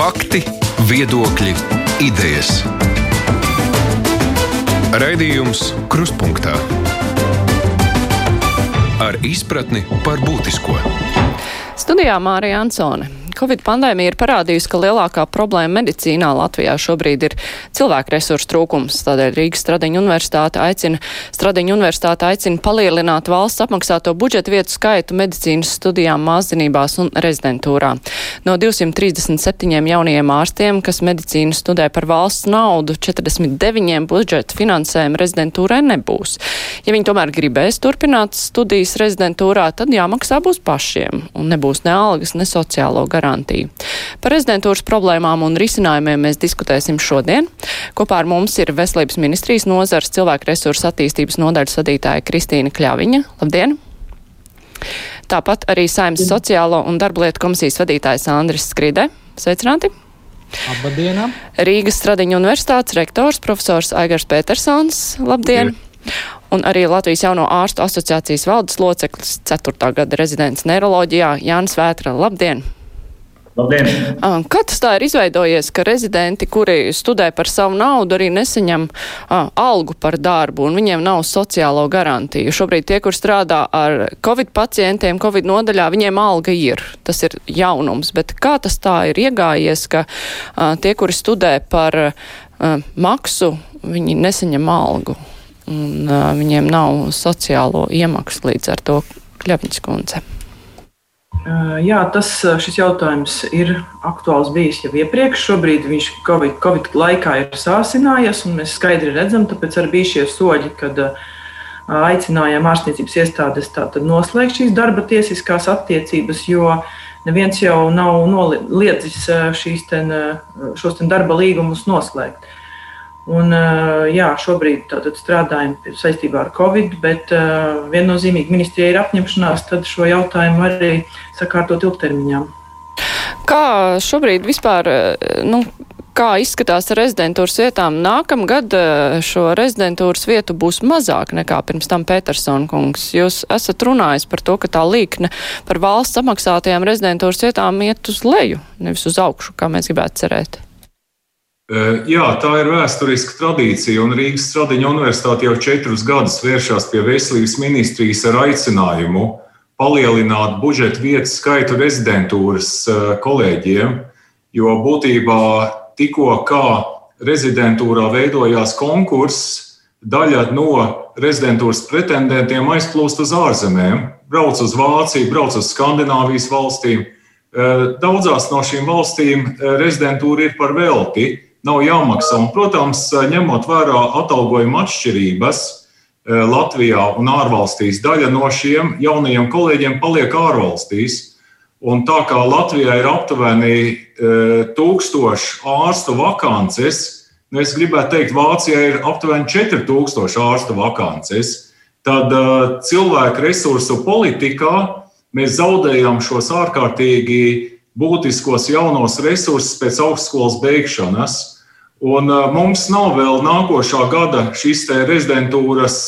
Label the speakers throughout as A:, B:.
A: Fakti, viedokļi, idejas. Raidījums Krustpunktā ar izpratni par būtisko.
B: Studijā Mārija Ansone. Covid pandēmija ir parādījusi, ka lielākā problēma medicīnā Latvijā šobrīd ir cilvēku resursu trūkums. Tādēļ Rīgas Stradiņa universitāte aicina, Stradiņa universitāte aicina palielināt valsts apmaksāto budžeta vietu skaitu medicīnas studijām māszinībās un rezidentūrā. No 237 jaunajiem ārstiem, kas medicīnu studē par valsts naudu, 49 budžeta finansējuma rezidentūrai nebūs. Ja viņi tomēr gribēs turpināt studijas rezidentūrā, tad jāmaksā būs pašiem un nebūs ne algas, ne sociālo garantiju garantiju. Par rezidentūras problēmām un risinājumiem mēs diskutēsim šodien. Kopā ar mums ir Veselības ministrijas nozars cilvēku resursu attīstības nodaļas vadītāja Kristīna Kļaviņa. Labdien! Tāpat arī Saimnes sociālo un darblietu komisijas vadītājs Andris Skride. Sveicināti!
C: Labdien!
B: Rīgas Stradiņa universitātes rektors profesors Aigars Petersons. Labdien! Labdien. Un arī Latvijas jauno ārstu asociācijas valdes loceklis 4. gada rezidents neiroloģijā Jānis Vētra. Labdien!
D: Labdien!
B: Kā tas tā ir izveidojies, ka rezidenti, kuri studē par savu naudu, arī nesaņem a, algu par darbu un viņiem nav sociālo garantiju? Šobrīd tie, kur strādā ar covid pacientiem, covid nodaļā, viņiem alga ir. Tas ir jaunums, bet kā tas tā ir iegājies, ka a, tie, kuri studē par a, maksu, viņi nesaņem algu un a, viņiem nav sociālo iemaksu līdz ar to Kļapiņas kundze?
E: Jā, tas, šis jautājums ir aktuāls bijis jau iepriekš. Šobrīd viņš Covid, COVID laikā ir sāsinājies, un mēs skaidri redzam, tāpēc arī bija šie soļi, kad aicinājām ārstniecības iestādes noslēgt šīs darba tiesiskās attiecības, jo neviens jau nav noliedzis šīs ten, šos ten darba līgumus noslēgt. Un, jā, šobrīd strādājam saistībā ar Covid, bet uh, viennozīmīgi ministrijai ir apņemšanās šo jautājumu arī sakārtot ilgtermiņā.
B: Kā šobrīd vispār, nu, kā izskatās ar rezidentūras vietām? Nākamgad šo rezidentūras vietu būs mazāk nekā pirms tam Petersona kungs. Jūs esat runājis par to, ka tā līkne par valsts samaksātajām rezidentūras vietām iet uz leju, nevis uz augšu, kā mēs gribētu cerēt.
D: Eh, jā, tā ir vēsturiska tradīcija, un Rīgas Stradiņa universitāte jau četrus gadus vēršas pie veselības ministrijas ar aicinājumu palielināt budžeta vietu skaitu rezidentūras eh, kolēģiem, jo būtībā tikko kā rezidentūrā veidojās konkurss, daļa no rezidentūras pretendentiem aizplūst uz ārzemēm, brauc uz Vāciju, brauc uz Skandināvijas valstīm. Eh, daudzās no šīm valstīm rezidentūra ir par velti nav jāmaksā. Un, protams, ņemot vērā atalgojuma atšķirības eh, Latvijā un ārvalstīs, daļa no šiem jaunajiem kolēģiem paliek ārvalstīs. Un tā kā Latvijā ir aptuveni e, tūkstoši ārstu vakances, nu es gribētu teikt, Vācijā ir aptuveni 4000 ārstu vakances, tad e, cilvēku resursu politikā mēs zaudējam šos ārkārtīgi būtiskos jaunos resursus pēc augstskolas beigšanas. Un mums nav vēl nākošā gada šis rezidentūras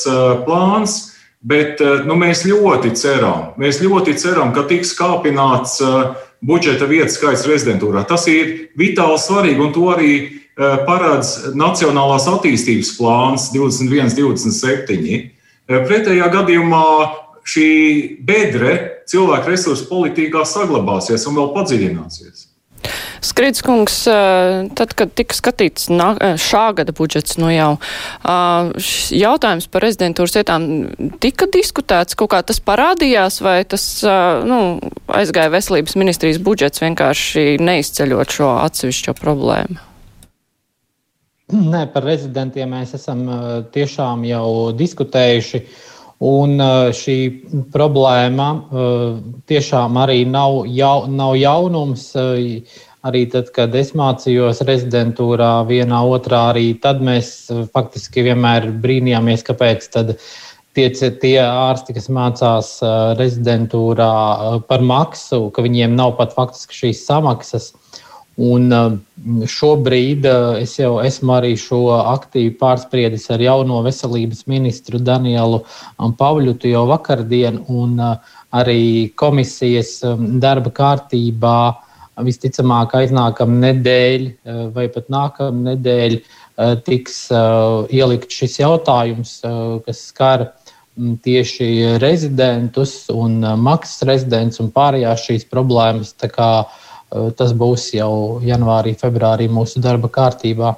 D: plāns, bet nu, mēs ļoti ceram, mēs ļoti ceram, ka tiks kāpināts budžeta vietas skaits rezidentūrā. Tas ir vitāli svarīgi, un to arī paredz Nacionālās attīstības plāns 21, 27. Pretējā gadījumā šī bedre cilvēku resursu politikā saglabāsies un vēl padziļināsies.
B: Skridskungs, tad, kad tika skatīts šā gada budžets, nu jau jautājums par rezidentūras vietām tika diskutēts, kaut kā tas parādījās, vai tas nu, aizgāja veselības ministrijas budžets vienkārši neizceļot šo atsevišķo problēmu?
C: Nē, par rezidentiem mēs esam tiešām jau diskutējuši. Uh, Un šī problēma tiešām arī nav, jau, nav jaunums. Arī tad, kad es mācījos rezidentūrā, vienā otrā, arī tad mēs faktiski vienmēr brīnījāmies, kāpēc tie, tie ārsti, kas mācās rezidentūrā par maksu, ka viņiem nav pat faktiski šīs samaksas. Un uh, šobrīd uh, es jau esmu arī šo aktīvi pārspriedis ar jauno veselības ministru Danielu um, Pavļutu jau vakardien, un uh, arī komisijas um, darba kārtībā visticamāk aiznākamā nedēļa vai pat nākamā nedēļa tiks ielikt šis jautājums, kas skar tieši rezidentus un maksas rezidents un pārējās šīs problēmas. Tas būs jau janvārī, februārī mūsu darba kārtībā.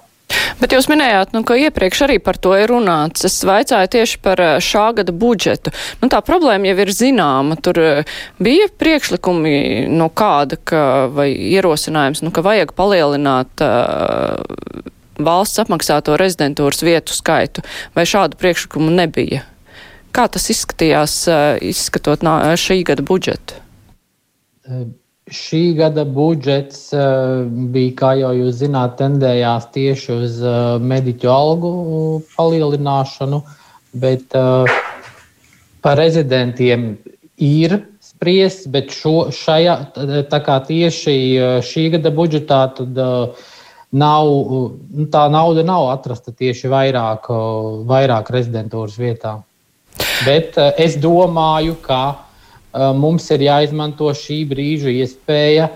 B: Bet jūs minējāt, nu, ka iepriekš arī par to ir runāts. Es vaicāju tieši par eh, šā gada budžetu. Nu, tā problēma jau ir zināma. Tur eh, bija priekšlikumi no kāda, ka, vai ierosinājums, nu, ka vajag palielināt uh, valsts apmaksāto rezidentūras vietu skaitu, vai šādu priekšlikumu nebija? Kā tas izskatījās, izskatot nā, šī gada budžetu?
C: Šī gada budžets uh, bija, kā jau jūs zināt, tendējās tieši uz uh, mediķu algu palielināšanu, bet uh, par rezidentiem ir spriests, bet šo, šajā, tā kā tieši šī gada budžetā tad, nav, nu, tā nauda nav atrasta tieši vairāk, vairāk rezidentūras vietā. Bet es domāju, ka Eh, mums ir jāizmanto šī brīža iespēja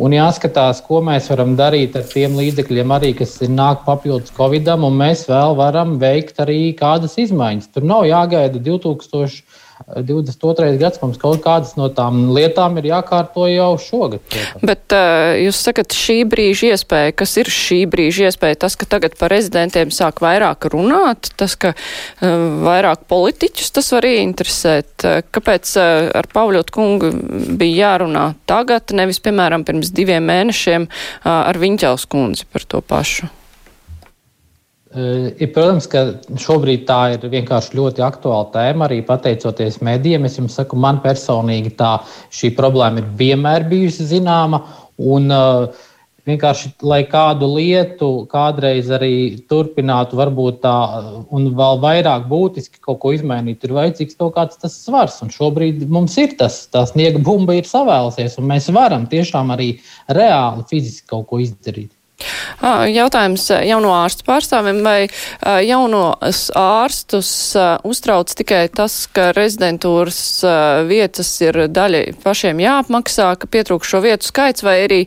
C: un jāskatās, ko mēs varam darīt ar tiem līdzekļiem, arī, kas nāk papildus Covidam, un mēs vēl varam veikt arī kādas izmaiņas. Tur nav jāgaida 2000. 22. gads mums kaut kādas no tām lietām ir jākārto jau šogad. Protams.
B: Bet uh, jūs sakat, šī brīža iespēja, kas ir šī brīža iespēja, tas, ka tagad par rezidentiem sāk vairāk runāt, tas, ka uh, vairāk politiķus tas var ieinteresēt. Uh, kāpēc uh, ar Pavļotu kungu bija jārunā tagad, nevis, piemēram, pirms diviem mēnešiem uh, ar Viņķels kundzi par to pašu?
C: Ir, protams, ka šobrīd tā ir vienkārši ļoti aktuāla tēma, arī pateicoties medijiem. Es jums saku, man personīgi tā šī problēma ir vienmēr bijusi zināma. Un, uh, vienkārši, lai kādu lietu kādreiz arī turpinātu, varbūt tā, un vēl vairāk būtiski kaut ko izmainīt, ir vajadzīgs kaut kāds tas svars. Un šobrīd mums ir tas, tā sniega bumba ir savēlusies, un mēs varam tiešām arī reāli fiziski kaut ko izdarīt.
B: Jautājums jauno ārstu pārstāvim, vai jaunos ārstus uztrauc tikai tas, ka rezidentūras vietas ir daļai pašiem jāapmaksā, ka pietrūkšo vietu skaits, vai arī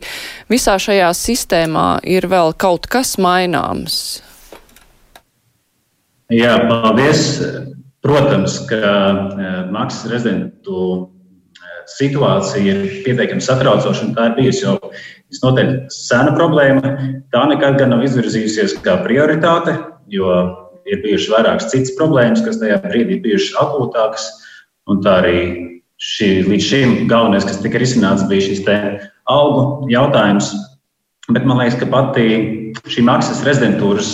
B: visā šajā sistēmā ir vēl kaut kas maināms?
F: Jā, paldies. Protams, ka maksas rezidentu situācija ir pietiekami satraucoša, un tā ir bijusi jau visnotaļ sena problēma. Tā nekad gan nav izvirzījusies kā prioritāte, jo ir bijušas vairākas citas problēmas, kas tajā brīdī bijušas akūtākas. Un tā arī šī, līdz šim galvenais, kas tika risināts, bija šis algu jautājums. Bet man liekas, ka pati šī maksas rezidentūras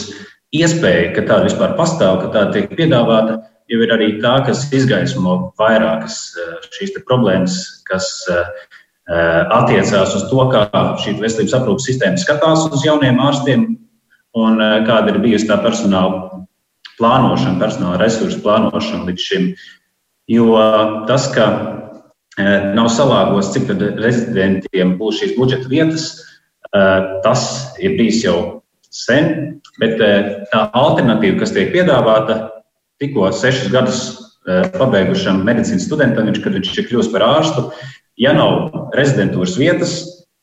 F: iespēja, ka tāda vispār pastāv, ka tāda tiek piedāvāta, jau ir arī tā, kas izgaismo vairākas eh, šīs problēmas, kas eh, eh, attiecās uz to, kā šī veselības aprūpas sistēma skatās uz jauniem ārstiem un kāda ir bijusi tā personāla plānošana, personāla resursu plānošana līdz šim. Jo tas, ka nav salāgots, cik rezidentiem būs šīs budžeta vietas, tas ir bijis jau sen, bet tā alternatīva, kas tiek piedāvāta, tikko sešus gadus e, pabeigušam medicīnas studentam, viņš, kad viņš ir kļuvis par ārstu, ja nav rezidentūras vietas,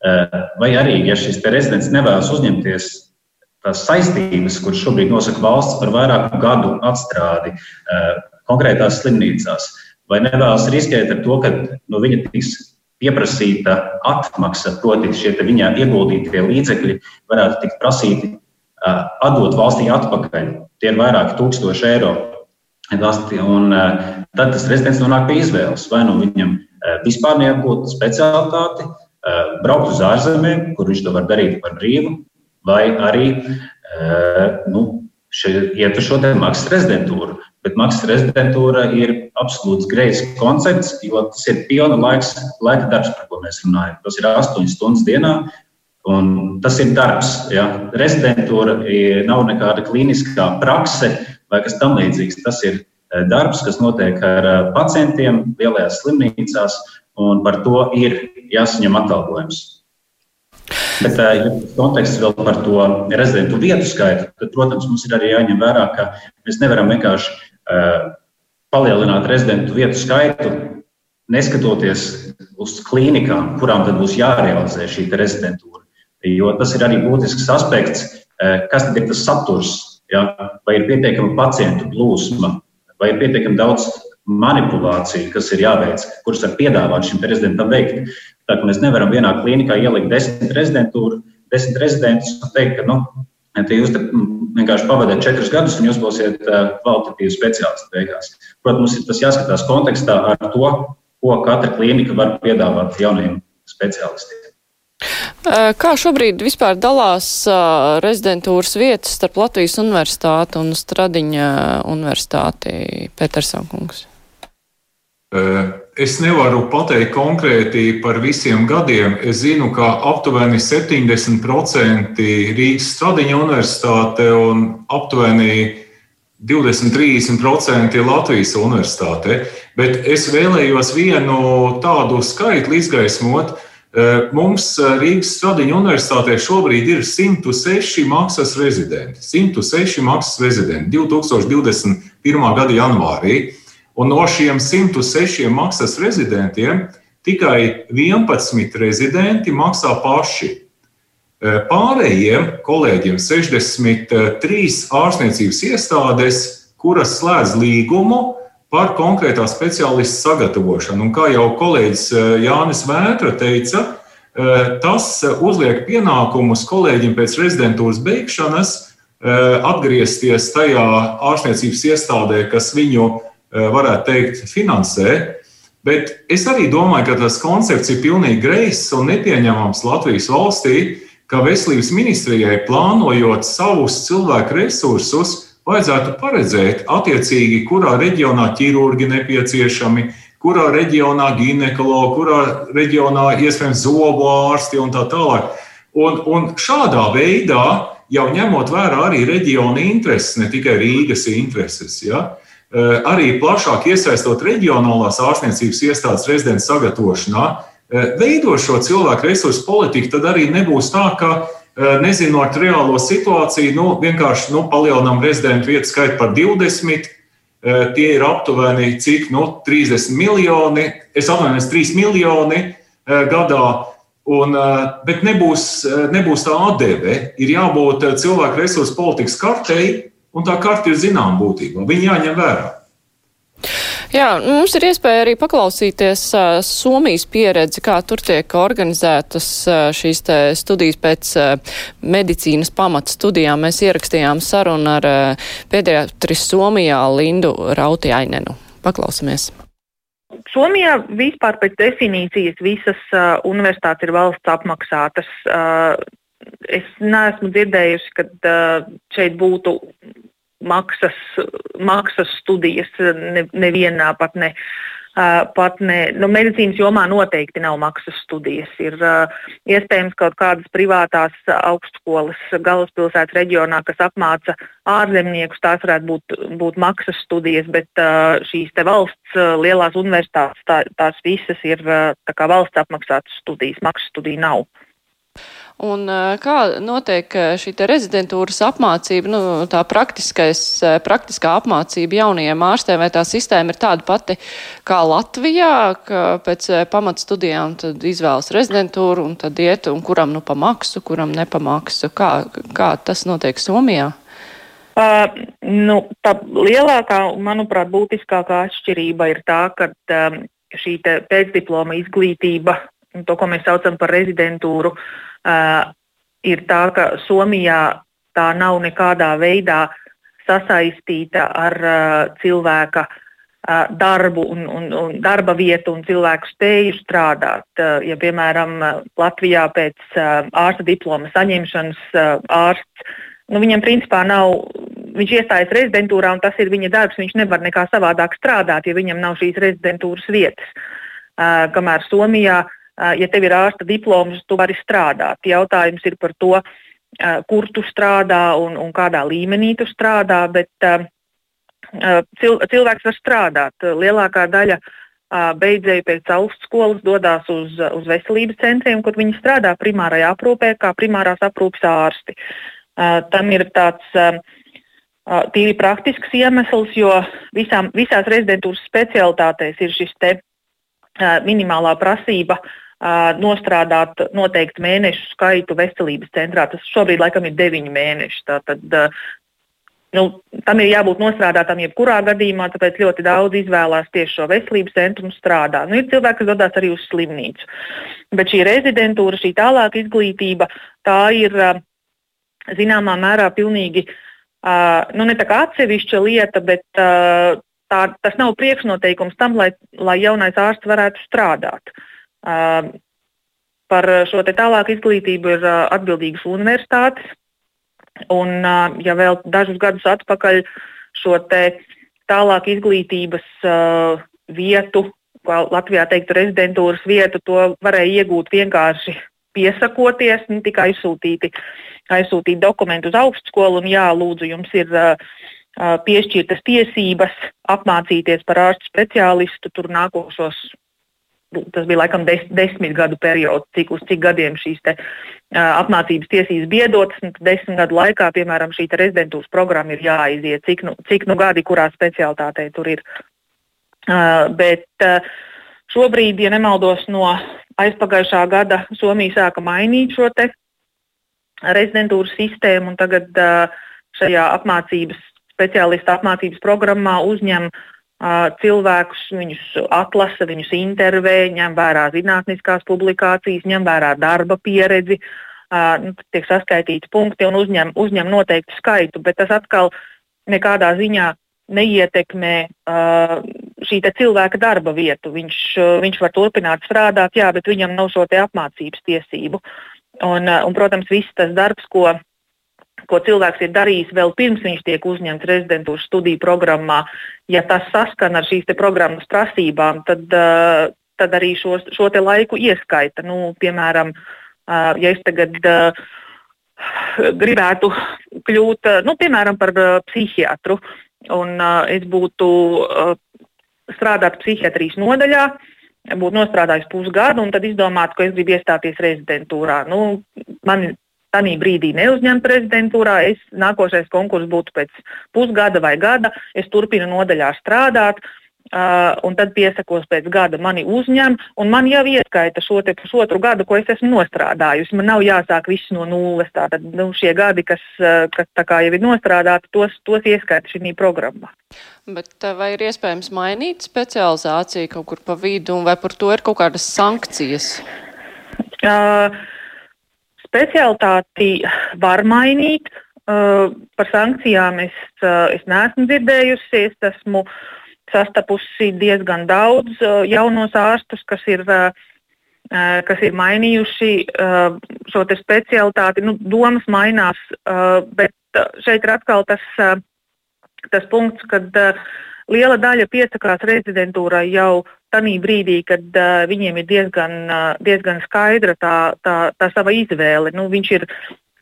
F: e, vai arī, ja šis rezidents nevēlas uzņemties tās saistības, kuras šobrīd nosaka valsts par vairāku gadu atstrādi e, konkrētās slimnīcās, vai nevēlas riskēt ar to, ka no viņa tiks pieprasīta atmaksa, proti, šie viņa ieguldītie līdzekļi varētu tikt prasīti atdot valstī atpakaļ. Tie ir vairāki tūkstoši eiro Un eh, tad tas rezidents nonāk pie izvēles. Vai nu viņam eh, vispār neapgūt specialitāti, eh, braukt uz ārzemēm, kur viņš to var darīt par brīvu, vai arī nu, iet uz šo maksas rezidentūru. Bet maksas rezidentūra ir absolūts greizs koncepts, jo tas ir pilna laiks, laika darbs, par ko mēs runājam. Tas ir 8 stundas dienā, un tas ir darbs. Ja? Rezidentūra nav nekāda klīniskā prakse, vai kas tamlīdzīgs. Tas ir eh, darbs, kas notiek ar eh, pacientiem lielajās slimnīcās, un par to ir jāsaņem atalgojums. Bet, eh, ja konteksts vēl par to rezidentu vietu skaitu, tad, protams, mums ir arī jāņem vērā, ka mēs nevaram vienkārši uh, palielināt rezidentu vietu skaitu neskatoties uz klīnikām, kurām tad būs jārealizē šī rezidentūra. Jo tas ir arī būtisks aspekts, kas tad ir tas saturs. Ja? Vai ir pietiekama pacientu plūsma, vai ir pietiekami daudz manipulāciju, kas ir jāveic, kuras var piedāvāt šim rezidentam veikt. Tā kā mēs nevaram vienā klīnikā ielikt desmit rezidentūru, desmit rezidentus un teikt, ka nu, jūs te vienkārši pavadiet četrus gadus un jūs būsiet kvalitatīvi speciālisti beigās. Protams, tas jāskatās kontekstā ar to, ko katra klīnika var piedāvāt jaunajiem speciālistiem.
B: Kā šobrīd vispār dalās uh, rezidentūras vietas starp Latvijas universitāti un Stradiņa universitāti Petersonkungs?
D: Es nevaru pateikt konkrēti par visiem gadiem. Es zinu, ka aptuveni 70% Rīgas Stradiņa universitāte un aptuveni 20-30% Latvijas universitāte. Bet es vēlējos vienu tādu skaitli izgaismot, Eh, mums Rīgas Stradiņa universitātē šobrīd ir 106 maksas rezidenti. 106 maksas rezidenti 2021. gada janvārī. Un no šiem 106 maksas rezidentiem tikai 11 rezidenti maksā paši. Pārējiem kolēģiem 63 ārstniecības iestādes, kuras slēdz līgumu par konkrētā speciālista sagatavošanu. Un kā jau kolēģis eh, Jānis Vētra teica, eh, tas uzliek pienākumus kolēģim pēc rezidentūras beigšanas eh, atgriezties tajā ārstniecības iestādē, kas viņu, varētu teikt, finansē. Bet es arī domāju, ka tas koncepts ir pilnīgi greizs un nepieņemams Latvijas valstī, ka veselības ministrijai plānojot savus cilvēku resursus, vajadzētu paredzēt, attiecīgi, kurā reģionā ķirurgi nepieciešami, kurā reģionā ginekologi, kurā reģionā iespējams zobu ārsti un tā tālāk. Un, un šādā veidā, jau ņemot vērā arī reģiona intereses, ne tikai Rīgas intereses, ja, eh, arī plašāk iesaistot reģionālās ārstniecības iestādes rezidentu sagatavošanā, eh, veidot šo cilvēku resursu politiku, tad arī nebūs tā, ka nezinot reālo situāciju, nu, vienkārši nu, palielinām rezidentu vietu skaitu par 20. Eh, tie ir aptuveni cik, nu, 30 miljoni, es atvainojos, 3 miljoni eh, gadā. Un, bet nebūs, nebūs tā atdeve. Ir jābūt cilvēku resursu politikas kartei, un tā karte ir zināma būtībā. Viņa jāņem vērā.
B: Jā, mums ir iespēja arī paklausīties uh, Somijas pieredzi, kā tur tiek organizētas uh, šīs studijas pēc uh, medicīnas pamata studijām. Mēs ierakstījām sarunu ar uh, pediatris Somijā Lindu Rautiainenu. Paklausamies.
G: Somijā vispār pēc definīcijas visas uh, universitātes ir valsts apmaksātas. Uh, es neesmu dzirdējusi, ka uh, šeit būtu maksas, maksas studijas ne, nevienā pat ne. Uh, pat ne, nu, medicīnas jomā noteikti nav maksas studijas. Ir uh, iespējams kaut kādas privātās augstskolas galvaspilsētas reģionā, kas apmāca ārzemniekus, tās varētu būt, būt maksas studijas, bet uh, šīs valsts lielās universitātes, tā, tās visas ir valsts apmaksātas studijas, maksas studiju nav.
B: Un kā notiek šī rezidentūras apmācība, nu, tā praktiskā apmācība jaunajiem ārstiem, vai tā sistēma ir tāda pati kā Latvijā, ka pēc pamatstudijām tad izvēlas rezidentūru un tad iet, un kuram nu pamaksu, kuram nepamaksu. Kā, kā tas notiek Somijā?
G: Uh, nu, tā lielākā, manuprāt, būtiskākā atšķirība ir tā, ka um, šī pēcdiploma izglītība, to, ko mēs saucam par rezidentūru, uh, uh, ir tā, ka Somijā tā nav nekādā veidā sasaistīta ar uh, cilvēka uh, darbu un, un, un darba vietu un cilvēku spēju strādāt. Uh, ja, piemēram, Latvijā pēc uh, ārsta diploma saņemšanas uh, ārsts, nu, viņam principā nav, viņš iestājas rezidentūrā un tas ir viņa darbs, viņš nevar nekā savādāk strādāt, ja viņam nav šīs rezidentūras vietas. Uh, kamēr Somijā uh, ja tev ir ārsta diploms, tu vari strādāt. Jautājums ir par to, kur tu strādā un, un kādā līmenī tu strādā, bet cilvēks var strādāt. Lielākā daļa beidzēju pēc augstskolas dodas uz, uz veselības centriem, kur viņi strādā primārajā aprūpē, kā primārās aprūpes ārsti. Tam ir tāds tīri praktisks iemesls, jo visām, visās rezidentūras specialitātēs ir šis te minimālā prasība nostrādāt noteiktu mēnešu skaitu veselības centrā. Tas šobrīd laikam ir deviņi mēneši. Tātad, nu, tam ir jābūt nostrādātam jebkurā gadījumā, tāpēc ļoti daudz izvēlās tieši šo veselības centru un strādā. Nu, ir cilvēki, kas dodas arī uz slimnīcu. Bet šī rezidentūra, šī tālāka izglītība, tā ir zināmā mērā pilnīgi nu, ne tā kā atsevišķa lieta, bet tā, tas nav priekšnoteikums tam, lai, lai jaunais ārsts varētu strādāt. Par šo tālāku izglītību ir atbildīgas universitātes. Un, ja vēl dažus gadus atpakaļ šo tālāk izglītības vietu, kā Latvijā teiktu, rezidentūras vietu, to varēja iegūt vienkārši piesakoties, ne tikai aizsūtīti, aizsūtīt dokumentu uz augstskolu. Un, jā, lūdzu, jums ir piešķirtas tiesības apmācīties par ārstu speciālistu tur nākošos Nu, tas bija laikam des, desmit gadu periods, cik uz cik gadiem šīs te, uh, apmācības tiesības bija dotas. Desmit gadu laikā, piemēram, šī rezidentūras programma ir jāaiziet, cik nu, cik nu gadi, kurā specialitātei tur ir. Uh, bet uh, šobrīd, ja nemaldos, no aizpagājušā gada Somija sāka mainīt šo rezidentūras sistēmu, un tagad uh, šajā apmācības, speciālista apmācības programmā uzņem uh, cilvēkus, viņus atlasa, viņus intervē, ņem vērā zinātniskās publikācijas, ņem vērā darba pieredzi, nu, tiek saskaitīti punkti un uzņem, uzņem noteiktu skaitu, bet tas atkal nekādā ziņā neietekmē uh, šī cilvēka darba vietu. Viņš, uh, viņš var turpināt strādāt, jā, bet viņam nav šo apmācības tiesību. Un, uh, un, protams, viss tas darbs, ko ko cilvēks ir darījis vēl pirms viņš tiek uzņemts rezidentūras studiju programmā, ja tas saskan ar šīs programmas prasībām, tad, uh, tad arī šo, šo laiku ieskaita. Nu, piemēram, uh, ja es tagad uh, gribētu kļūt nu, piemēram, par psihiatru, un es būtu strādāt psihiatrijas nodaļā, būtu nostrādājis pusgadu, un tad izdomātu, ka es gribu iestāties rezidentūrā. Nu, man Tanī brīdī neuzņemt prezidentūrā, es nākošais konkurss būtu pēc pusgada vai gada, es turpinu nodaļā strādāt, Uh, un tad piesakos pēc gada, mani uzņem, un man jau ieskaita šo pusotru gadu, ko es esmu nostrādājusi. Man nav jāsāk viss no nulles. Tātad nu, šie gadi, kas, kas jau ir nostrādāti, tos, tos ieskaita šī programmā.
B: Bet vai ir iespējams mainīt specializāciju kaut kur pa vidu, vai par to ir kaut kādas sankcijas?
G: Uh, Specialitāti var mainīt. Uh, par sankcijām es, uh, es neesmu dzirdējusi. Es esmu sastapusi diezgan daudz uh, jaunos ārstus, kas ir, uh, uh kas ir mainījuši uh, šo specialitāti. Nu, domas mainās, bet šeit ir atkal tas, tas punkts, kad liela daļa piesakās rezidentūrai jau tajā brīdī, kad uh, viņiem ir diezgan, uh, diezgan skaidra tā, tā, tā sava izvēle. Nu, viņš ir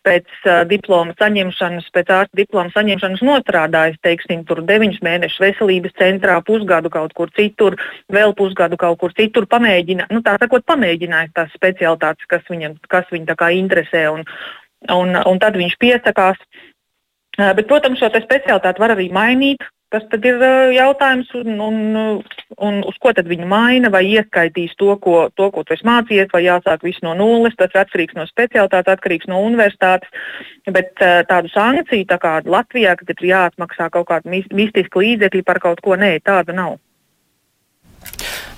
G: pēc uh, diploma saņemšanas, pēc ārsta diploma saņemšanas nostrādājis, teiksim, tur deviņus mēnešus veselības centrā, pusgadu kaut kur citur, vēl pusgadu kaut kur citur, pamēģina, nu, tā sakot, pamēģinājis tās specialitātes, kas viņam, kas viņu tā kā interesē, un, un, un tad viņš piesakās. Bet, protams, šo specialitāti var arī mainīt. Tas tad ir jautājums, un, un, un uz ko tad viņi maina, vai ieskaitīs to, ko, to, ko tu esi mācījies, vai jāsāk viss no nulles. Tas ir atkarīgs no specialitātes, atkarīgs no universitātes. Bet tādu sankciju, tā kā Latvijā, kad ir jāatmaksā kaut kāda mistiska līdzekļa par kaut ko, nē, tāda nav.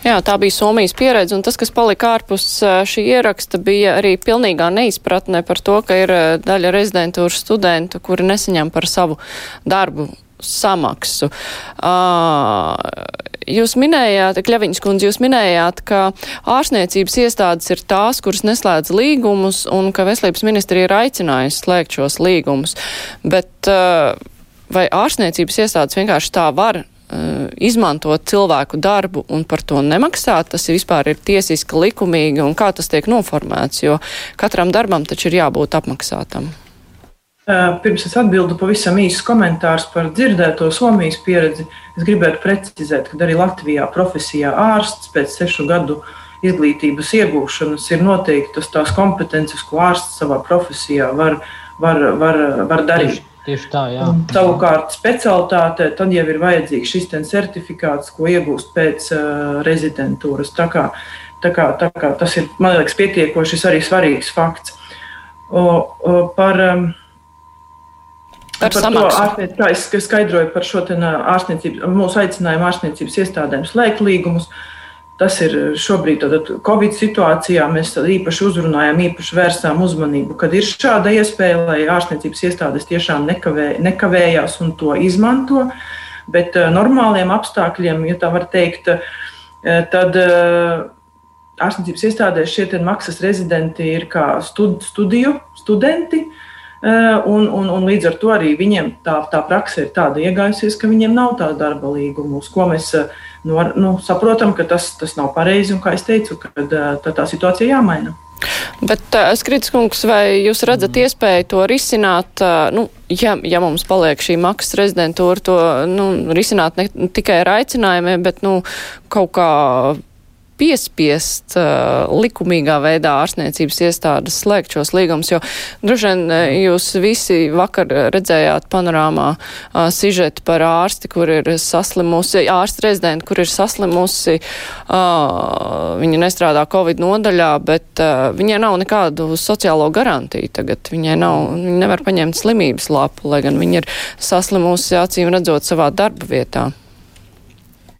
B: Jā, tā bija Somijas pieredze, un tas, kas palika ārpus šī ieraksta, bija arī pilnīgā neizpratne par to, ka ir daļa rezidentūras studentu, kuri nesaņem par savu darbu samaksu. Uh, Jūs minējāt, Kļaviņas kundze, jūs minējāt, ka ārstniecības iestādes ir tās, kuras neslēdz līgumus un ka veselības ministrija ir aicinājusi slēgt šos līgumus. Bet uh, vai ārstniecības iestādes vienkārši tā var izmantot cilvēku darbu un par to nemaksāt? Tas vispār ir tiesiski likumīgi un kā tas tiek noformēts, jo katram darbam taču ir jābūt apmaksātam.
E: Pirms es atbildu pavisam īsu komentāru par dzirdēto Somijas pieredzi, es gribētu precizēt, ka arī Latvijā profesijā ārsts pēc sešu gadu izglītības iegūšanas ir noteiktas tās kompetences, ko ārsts savā profesijā var, var, var, var darīt.
C: Tieši tā, jā.
E: Un, savukārt, specialitāte tad jau ir vajadzīgs šis certifikāts, ko iegūst pēc uh, rezidentūras. Tā kā, tā kā, tā kā tas ir, man liekas, pietiekoši arī svarīgs fakts. O, o, par, um,
B: Par,
E: par to ārstniec, kā es skaidroju par šo ārstniecību, mūsu aicinājumu ārstniecības iestādēm slēgt līgumus. Tas ir šobrīd, Covid situācijā, mēs īpaši uzrunājām, īpaši vērstām uzmanību, kad ir šāda iespēja, lai ārstniecības iestādes tiešām nekavē, nekavējās un to izmanto. Bet normāliem apstākļiem, ja tā var teikt, tad ārstniecības iestādēs šie maksas rezidenti ir kā stud, studiju studenti. Uh, un, un, un līdz ar to arī viņiem tā, tā praksa ir tāda iegājusies, ka viņiem nav tāda darba līguma, uz ko mēs eh, nu, nu, saprotam, ka tas, tas nav pareizi un, kā es teicu, ka eh, tā, tā situācija jāmaina.
B: Bet, uh, Skrits kungs, vai jūs redzat mm. iespēju to risināt, uh, nu, ja, ja mums paliek šī maksas rezidentūra, to nu, risināt ne tikai ar aicinājumiem, bet nu, kaut kā piespiest uh, likumīgā veidā ārstniecības iestādes slēgt šos līgumus, jo droši vien uh, jūs visi vakar redzējāt panorāmā uh, sižetu par ārsti, kur ir saslimusi, ārsta rezidenti, kur ir saslimusi, uh, viņa nestrādā Covid nodaļā, bet uh, viņai nav nekādu sociālo garantiju tagad, viņai nav, viņa nevar paņemt slimības lapu, lai gan viņa ir saslimusi, acīm redzot, savā darba vietā.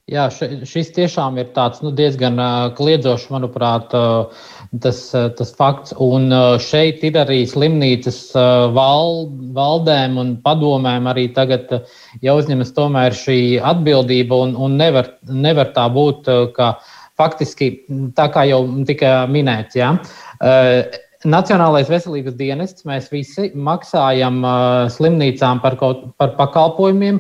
C: Jā, šis tiešām ir tāds nu, diezgan kliedzošs, manuprāt, tas, tas fakts. Un šeit ir arī slimnīcas val, valdēm un padomēm arī tagad jāuzņemas tomēr šī atbildība un, un nevar, nevar tā būt, ka faktiski tā kā jau tika minēts. Jā, Nacionālais veselības dienests, mēs visi maksājam uh, slimnīcām par, kaut, par pakalpojumiem,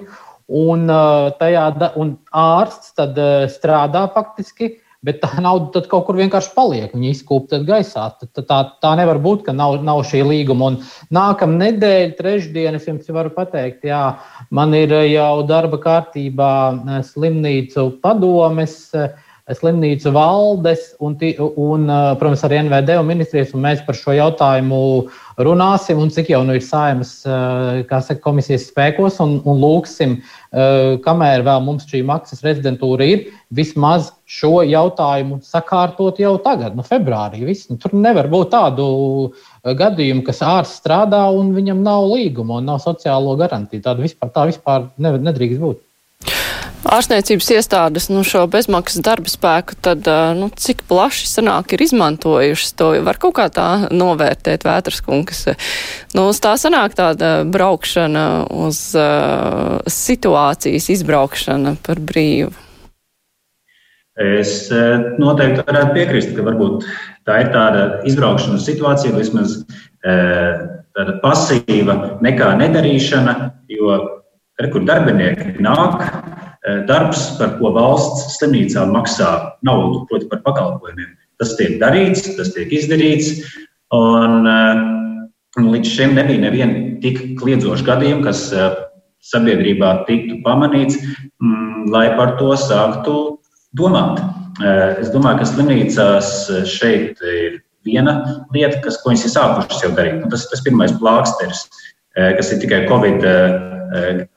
C: Un, uh, tajā, un ārsts tad uh, strādā faktiski, bet tā nauda kaut kur vienkārši paliek. Viņa izkūpta gaisā. Tā, tā, tā nevar būt, ka nav, nav šī līguma. Un nākamā nedēļa, trešdiena, es jums varu pateikt, jā, man ir jau darba kārtībā slimnīcu padomes. Uh, slimnīcu valdes un, un, protams, arī NVD un ministrijas, un mēs par šo jautājumu runāsim, un cik jau nu ir saimas saka, komisijas spēkos, un, un lūksim, kamēr vēl mums šī maksas rezidentūra ir, vismaz šo jautājumu sakārtot jau tagad, no februārī. Viss, nu, tur nevar būt tādu gadījumu, kas ārsts strādā un viņam nav līguma un nav sociālo garantiju. Tāda vispār, tā vispār nedrīkst būt
B: ārstniecības iestādes nu, šo bezmaksas darba spēku, tad nu, cik plaši sanāk ir izmantojušas to, var kaut kā tā novērtēt vētras kungas. Nu, tā sanāk tāda braukšana uz uh, situācijas izbraukšana par brīvu.
F: Es noteikti varētu piekrist, ka varbūt tā ir tāda izbraukšana uz situāciju, vismaz tāda pasīva nekā nedarīšana, jo re, kur darbinieki nāk, darbs, par ko valsts slimnīcām maksā naudu, proti, par pakalpojumiem. Tas tiek darīts, tas tiek izdarīts. Un, eh, un līdz šim nebija neviena tik kliedzoša gadījuma, kas eh, sabiedrībā tiktu pamanīts, mm, lai par to sāktu domāt. Es domāju, ka slimnīcās šeit ir viena lieta, kas, ko viņas ir sākušas jau darīt. Un tas ir tas pirmais plāksteris, kas ir tikai Covid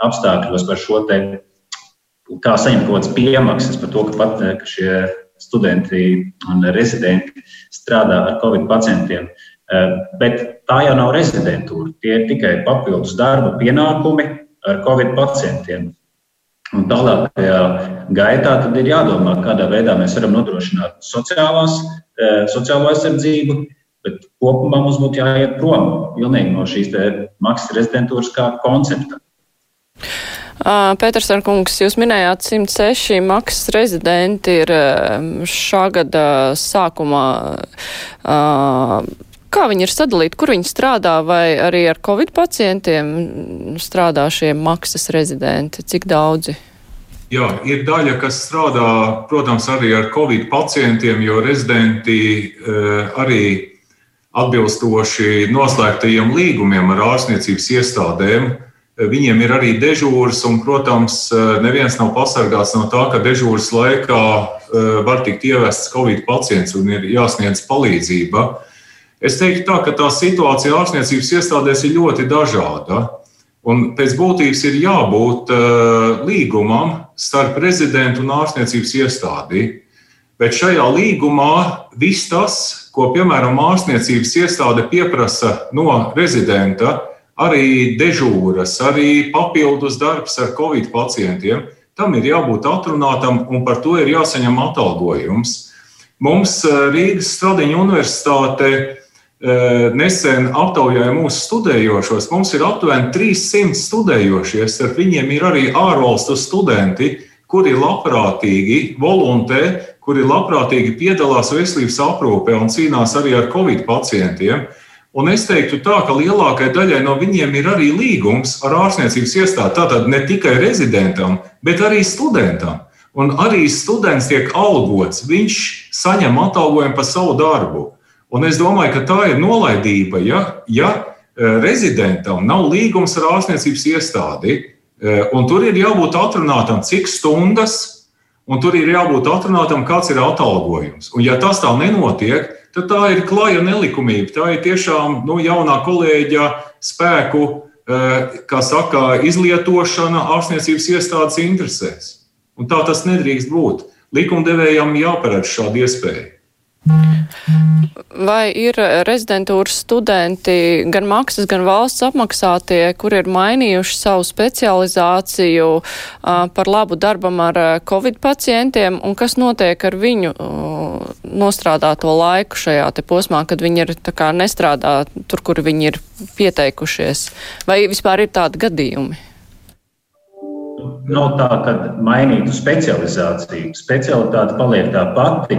F: apstākļos par šo kā saņemt kaut kādas piemaksas par to, ka, pat, ka šie studenti un rezidenti strādā ar covid pacientiem. Eh, bet tā jau nav rezidentūra. Tie ir tikai papildus darba pienākumi ar covid pacientiem. Un tālākajā gaitā tad ir jādomā, kādā veidā mēs varam nodrošināt sociālās, eh, sociālo aizsardzību, bet kopumā mums būtu jāiet prom no šīs maksas rezidentūras kā koncepta.
B: Pētersona kungs, jūs minējāt 106 maksas rezidenti ir šā gada sākumā. Kā viņi ir sadalīti, kur viņi strādā, vai arī ar covid pacientiem strādā šie maksas rezidenti? Cik daudzi?
D: Jā, ir daļa, kas strādā, protams, arī ar covid pacientiem, jo rezidenti arī atbilstoši noslēgtajiem līgumiem ar ārstniecības iestādēm Viņiem ir arī dežūras, un, protams, neviens nav pasargāts no tā, ka dežūras laikā eh, var tikt ievests Covid pacients un ir jāsniedz palīdzība. Es teiktu, tā, ka tā situācija ārstniecības iestādēs ir ļoti dažāda. Un pēc būtības ir jābūt uh, līgumam starp prezidentu un ārstniecības iestādi. Bet šajā līgumā viss tas, ko piemēram ārstniecības iestāde pieprasa no rezidenta, arī dežūras, arī papildus darbs ar covid pacientiem, tam ir jābūt atrunātam un par to ir jāsaņem atalgojums. Mums Rīgas Stradiņa universitāte nesen aptaujāja mūsu studējošos. Mums ir aptuveni 300 studējošie, starp viņiem ir arī ārvalstu studenti, kuri labprātīgi voluntē, kuri labprātīgi piedalās veselības aprūpē un cīnās arī ar covid pacientiem. Un es teiktu, tā, ka lielākajai daļai no viņiem ir arī līgums ar ārstniecības iestādi. Tātad ne tikai rezidentam, bet arī studentam. Un arī students tiek algots, viņš saņem atalgojumu par savu darbu. Un es domāju, ka tā ir nolaidība, ja, ja e, rezidentam nav līgums ar ārstniecības iestādi, e, un tur ir jābūt atrunātam, cik stundas, un tur ir jābūt atrunātam, kāds ir atalgojums. Un ja tas tā nenotiek, tad tā ir klaja nelikumība. Tā ir tiešām nu, jaunā kolēģa spēku, e, kā saka, izlietošana ārstniecības iestādes interesēs. Un tā tas nedrīkst būt. Likumdevējam jāparedz šāda iespēja.
B: Vai ir rezidentūras studenti, gan maksas, gan valsts apmaksātie, kur ir mainījuši savu specializāciju par labu darbam ar uh, covid pacientiem, un kas notiek ar viņu nostrādāto laiku šajā te posmā, kad viņi ir tā kā nestrādā tur, kur viņi ir pieteikušies? Vai vispār ir tādi gadījumi?
F: Nav tā, ka mainītu specializāciju. Specialitāte paliek tā pati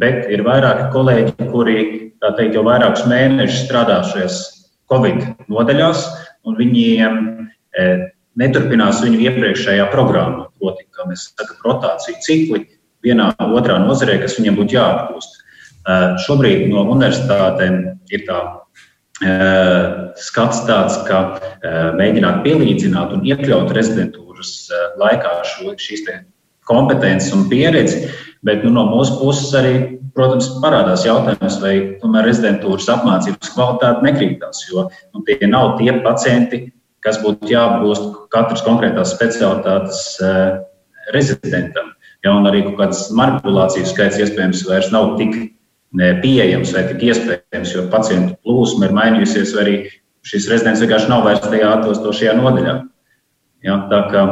F: bet ir vairāki kolēģi, kuri teikt, jau vairākus mēnešus strādā šajās Covid nodaļās, un viņiem e, neturpinās viņu iepriekšējā programmā. Proti, kā mēs sakām, rotāciju cikli vienā otrā nozarē, kas viņiem būtu jāapgūst. E, šobrīd no universitātēm ir tā e, skats tāds, ka mēģināt pielīdzināt un iekļaut rezidentūras laikā šo, šīs kompetences un pieredzi, Bet nu, no mūsu puses arī, protams, parādās jautājums, vai tomēr rezidentūras apmācības kvalitāte nekrītās. Jo nu, tie nav tie pacienti, kas būtu jāapgūst katras konkrētās specialitātes uh, rezidentam. Ja, un arī kaut kādas manipulācijas skaits iespējams vairs nav tik pieejams vai tik iespējams, jo pacientu plūsma ir mainījusies, vai arī šis rezidents vienkārši nav vairs tajā atbilstošajā nodaļā. Ja, tā kā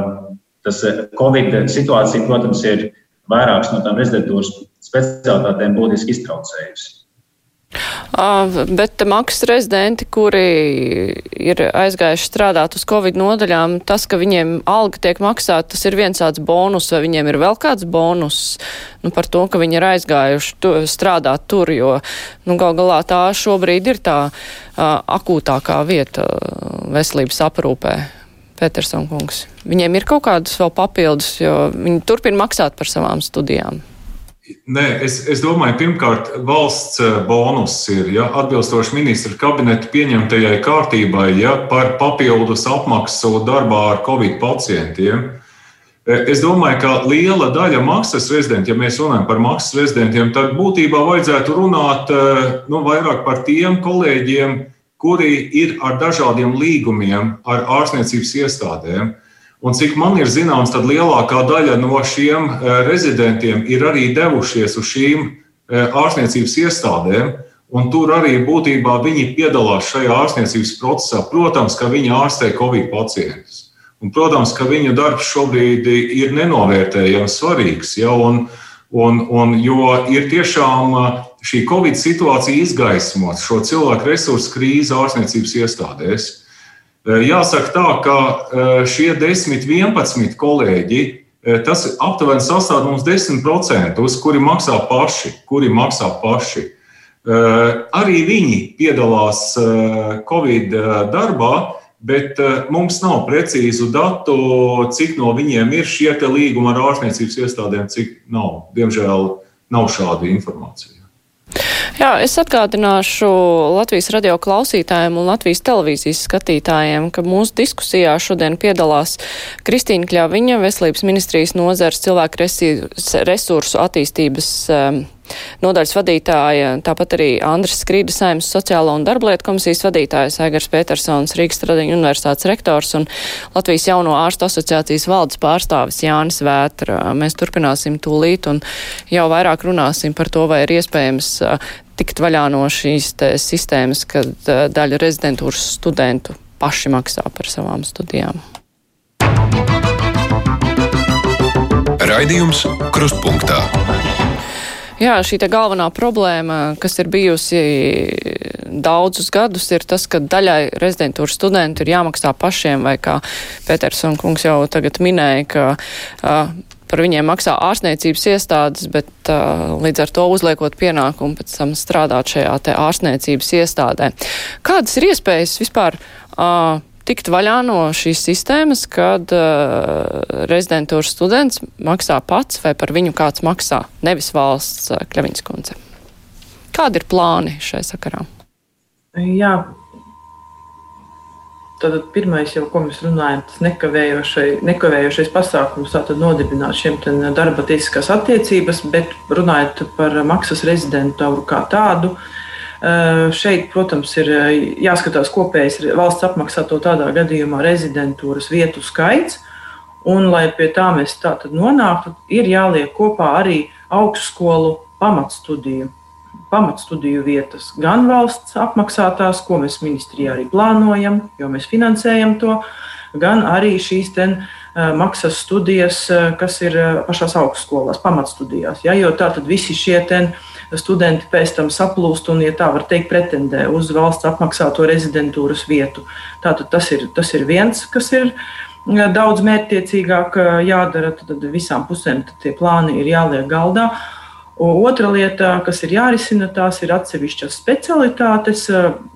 F: tas eh, Covid situācija, protams, ir vairākas no tām rezidentūras specialitātēm būtiski iztraucējusi.
B: Bet maksas rezidenti, kuri ir aizgājuši strādāt uz Covid nodaļām, tas, ka viņiem alga tiek maksāta, tas ir viens tāds bonus, vai viņiem ir vēl kāds bonus nu, par to, ka viņi ir aizgājuši tu, strādāt tur, jo nu, gal galā tā šobrīd ir tā uh, akūtākā vieta veselības aprūpē. Petersona kungs. Viņiem ir kaut kādas vēl papildus, jo viņi turpina maksāt par savām studijām.
D: Nē, es, es domāju, pirmkārt, valsts eh, bonus ir ja, atbilstoši ministra kabineta pieņemtajai kārtībai ja, par papildus apmaksu darbā ar covid pacientiem. Eh, es domāju, ka liela daļa maksas rezidentiem, ja mēs runājam par maksas rezidentiem, tad būtībā vajadzētu runāt eh, nu, vairāk par tiem kolēģiem, kuri ir ar dažādiem līgumiem ar ārstniecības iestādēm. Un cik man ir zināms, tad lielākā daļa no šiem eh, rezidentiem ir arī devušies uz šīm eh, ārstniecības iestādēm. Un tur arī būtībā viņi piedalās šajā ārstniecības procesā. Protams, ka viņi ārstē covid pacientus. Un, protams, ka viņu darbs šobrīd ir nenovērtējami svarīgs. Ja, un, un, un, jo ir tiešām šī Covid situācija izgaismot šo cilvēku resursu krīzi ārstniecības iestādēs. E, jāsaka tā, ka e, šie 10, 11 kolēģi, e, tas aptuveni sastāv mums 10%, kuri maksā paši, kuri maksā paši. Arī viņi piedalās Covid darbā, bet mums nav precīzu datu, cik no viņiem ir šie līgumi ar ārstniecības iestādēm, cik nav. Diemžēl nav šāda informācija.
B: Jā, es atgādināšu Latvijas radio klausītājiem un Latvijas televīzijas skatītājiem, ka mūsu diskusijā šodien piedalās Kristīna Kļaviņa, Veselības ministrijas nozars cilvēku resursu attīstības um, nodaļas vadītāja, tāpat arī Andris Skrīda saimnes sociālo un darblietu komisijas vadītājs Aigars Petersons, Rīgas Stradiņu universitātes rektors un Latvijas jauno ārstu asociācijas valdes pārstāvis Jānis Vētra. Mēs turpināsim tūlīt un jau vairāk runāsim par to, vai ir iespējams tikt vaļā no šīs sistēmas, kad daļa rezidentūras studentu paši maksā par savām studijām.
A: Raidījums Krustpunktā.
B: Jā, šī galvenā problēma, kas ir bijusi daudzus gadus, ir tas, ka daļai rezidentūras studentu ir jāmaksā pašiem, vai kā Petersona kungs jau tagad minēja, ka uh, par viņiem maksā ārstniecības iestādes, bet uh, līdz ar to uzliekot pienākumu pēc tam strādāt šajā te ārstniecības iestādē. Kādas ir iespējas vispār uh, tikt vaļā no šīs sistēmas, kad uh, rezidentūras students maksā pats vai par viņu kāds maksā, nevis valsts uh, Kļaviņas kundze. Kādi ir plāni šai sakarā?
E: Jā. Tātad pirmais, jau, ko mēs runājam, tas nekavējošais, nekavējošais pasākums, tātad nodibināt šiem darba tiesiskās attiecības, bet runājot par maksas rezidentūru kā tādu, uh, šeit, protams, ir eh, jāskatās kopējais valsts apmaksāto tādā gadījumā rezidentūras vietu skaits. Un, lai pie tā mēs tā nonāktu, ir jāliek kopā arī augstskolu pamatstudiju, pamatstudiju vietas. Gan valsts apmaksātās, ko mēs ministrijā arī plānojam, jo mēs finansējam to, gan arī šīs ten, uh, maksas studijas, uh, kas ir uh, pašās augstskolās, pamatstudijās. Ja, jo tā tad visi šie ten, uh, studenti pēc tam saplūst un, ja tā var teikt, pretendē uz valsts apmaksāto rezidentūras vietu. Tātad tas ir, tas ir viens, kas ir daudz mērķtiecīgāk jādara. Tad visām pusēm tie plāni ir jāliek galdā. Otra lieta, kas ir jārisina, tās ir atsevišķas specialitātes.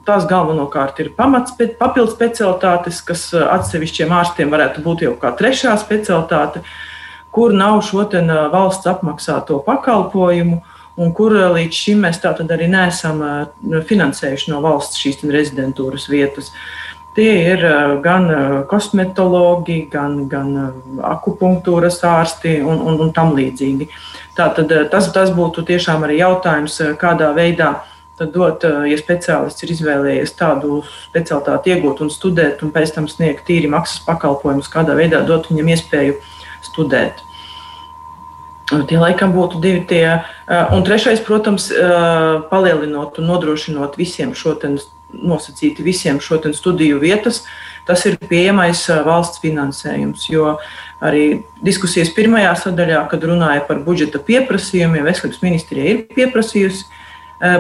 E: Tās galvenokārt ir pamats, papildus specialitātes, kas atsevišķiem ārstiem varētu būt jau kā trešā specialitāte, kur nav šo valsts apmaksāto pakalpojumu un kur eh, līdz šim mēs tātad arī neesam eh, finansējuši no valsts šīs rezidentūras vietas. Tie ir eh, gan kosmetologi, gan, gan akupunktūras ārsti un, un, un tam līdzīgi. Tātad tas, tas būtu tiešām arī jautājums, kādā veidā dot, ja speciālists ir izvēlējies tādu specialitāti iegūt un studēt, un pēc tam sniegt tīri maksas pakalpojumus, kādā veidā dot viņam iespēju studēt. Tie laikam būtu divi tie. Un trešais, protams, palielinot un nodrošinot visiem šo nosacīti visiem šo studiju vietas, tas ir pieejamais valsts finansējums. Jo arī diskusijas pirmajā sadaļā, kad runāja par budžeta pieprasījumiem, Veselības ministrija ir pieprasījusi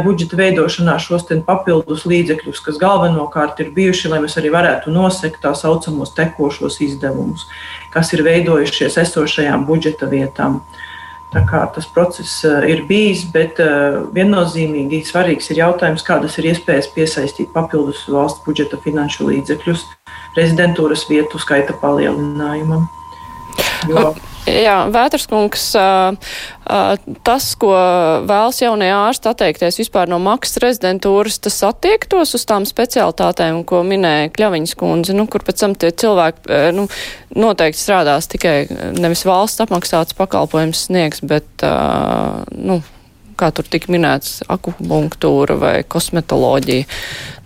E: budžeta veidošanā šos papildus līdzekļus, kas galvenokārt ir bijuši, lai mēs arī varētu nosekt tā saucamos tekošos izdevumus, kas ir veidojušies esošajām budžeta vietām. Uh, Tā kā tas process eh, ir bijis, bet eh, viennozīmīgi svarīgs ir jautājums, kādas ir iespējas piesaistīt papildus valsts budžeta finanšu līdzekļus rezidentūras vietu skaita palielinājumam.
B: Jo Jā, Vēterskungs, tas, ko vēlas jaunie ārsti atteikties vispār no maksas rezidentūras, tas attiektos uz tām specialitātēm, ko minēja Kļaviņas kundze, nu, kur pēc tam tie cilvēki nu, noteikti strādās tikai nevis valsts apmaksāts pakalpojums sniegs, bet, nu, kā tur tika minēts, akupunktūra vai kosmetoloģija,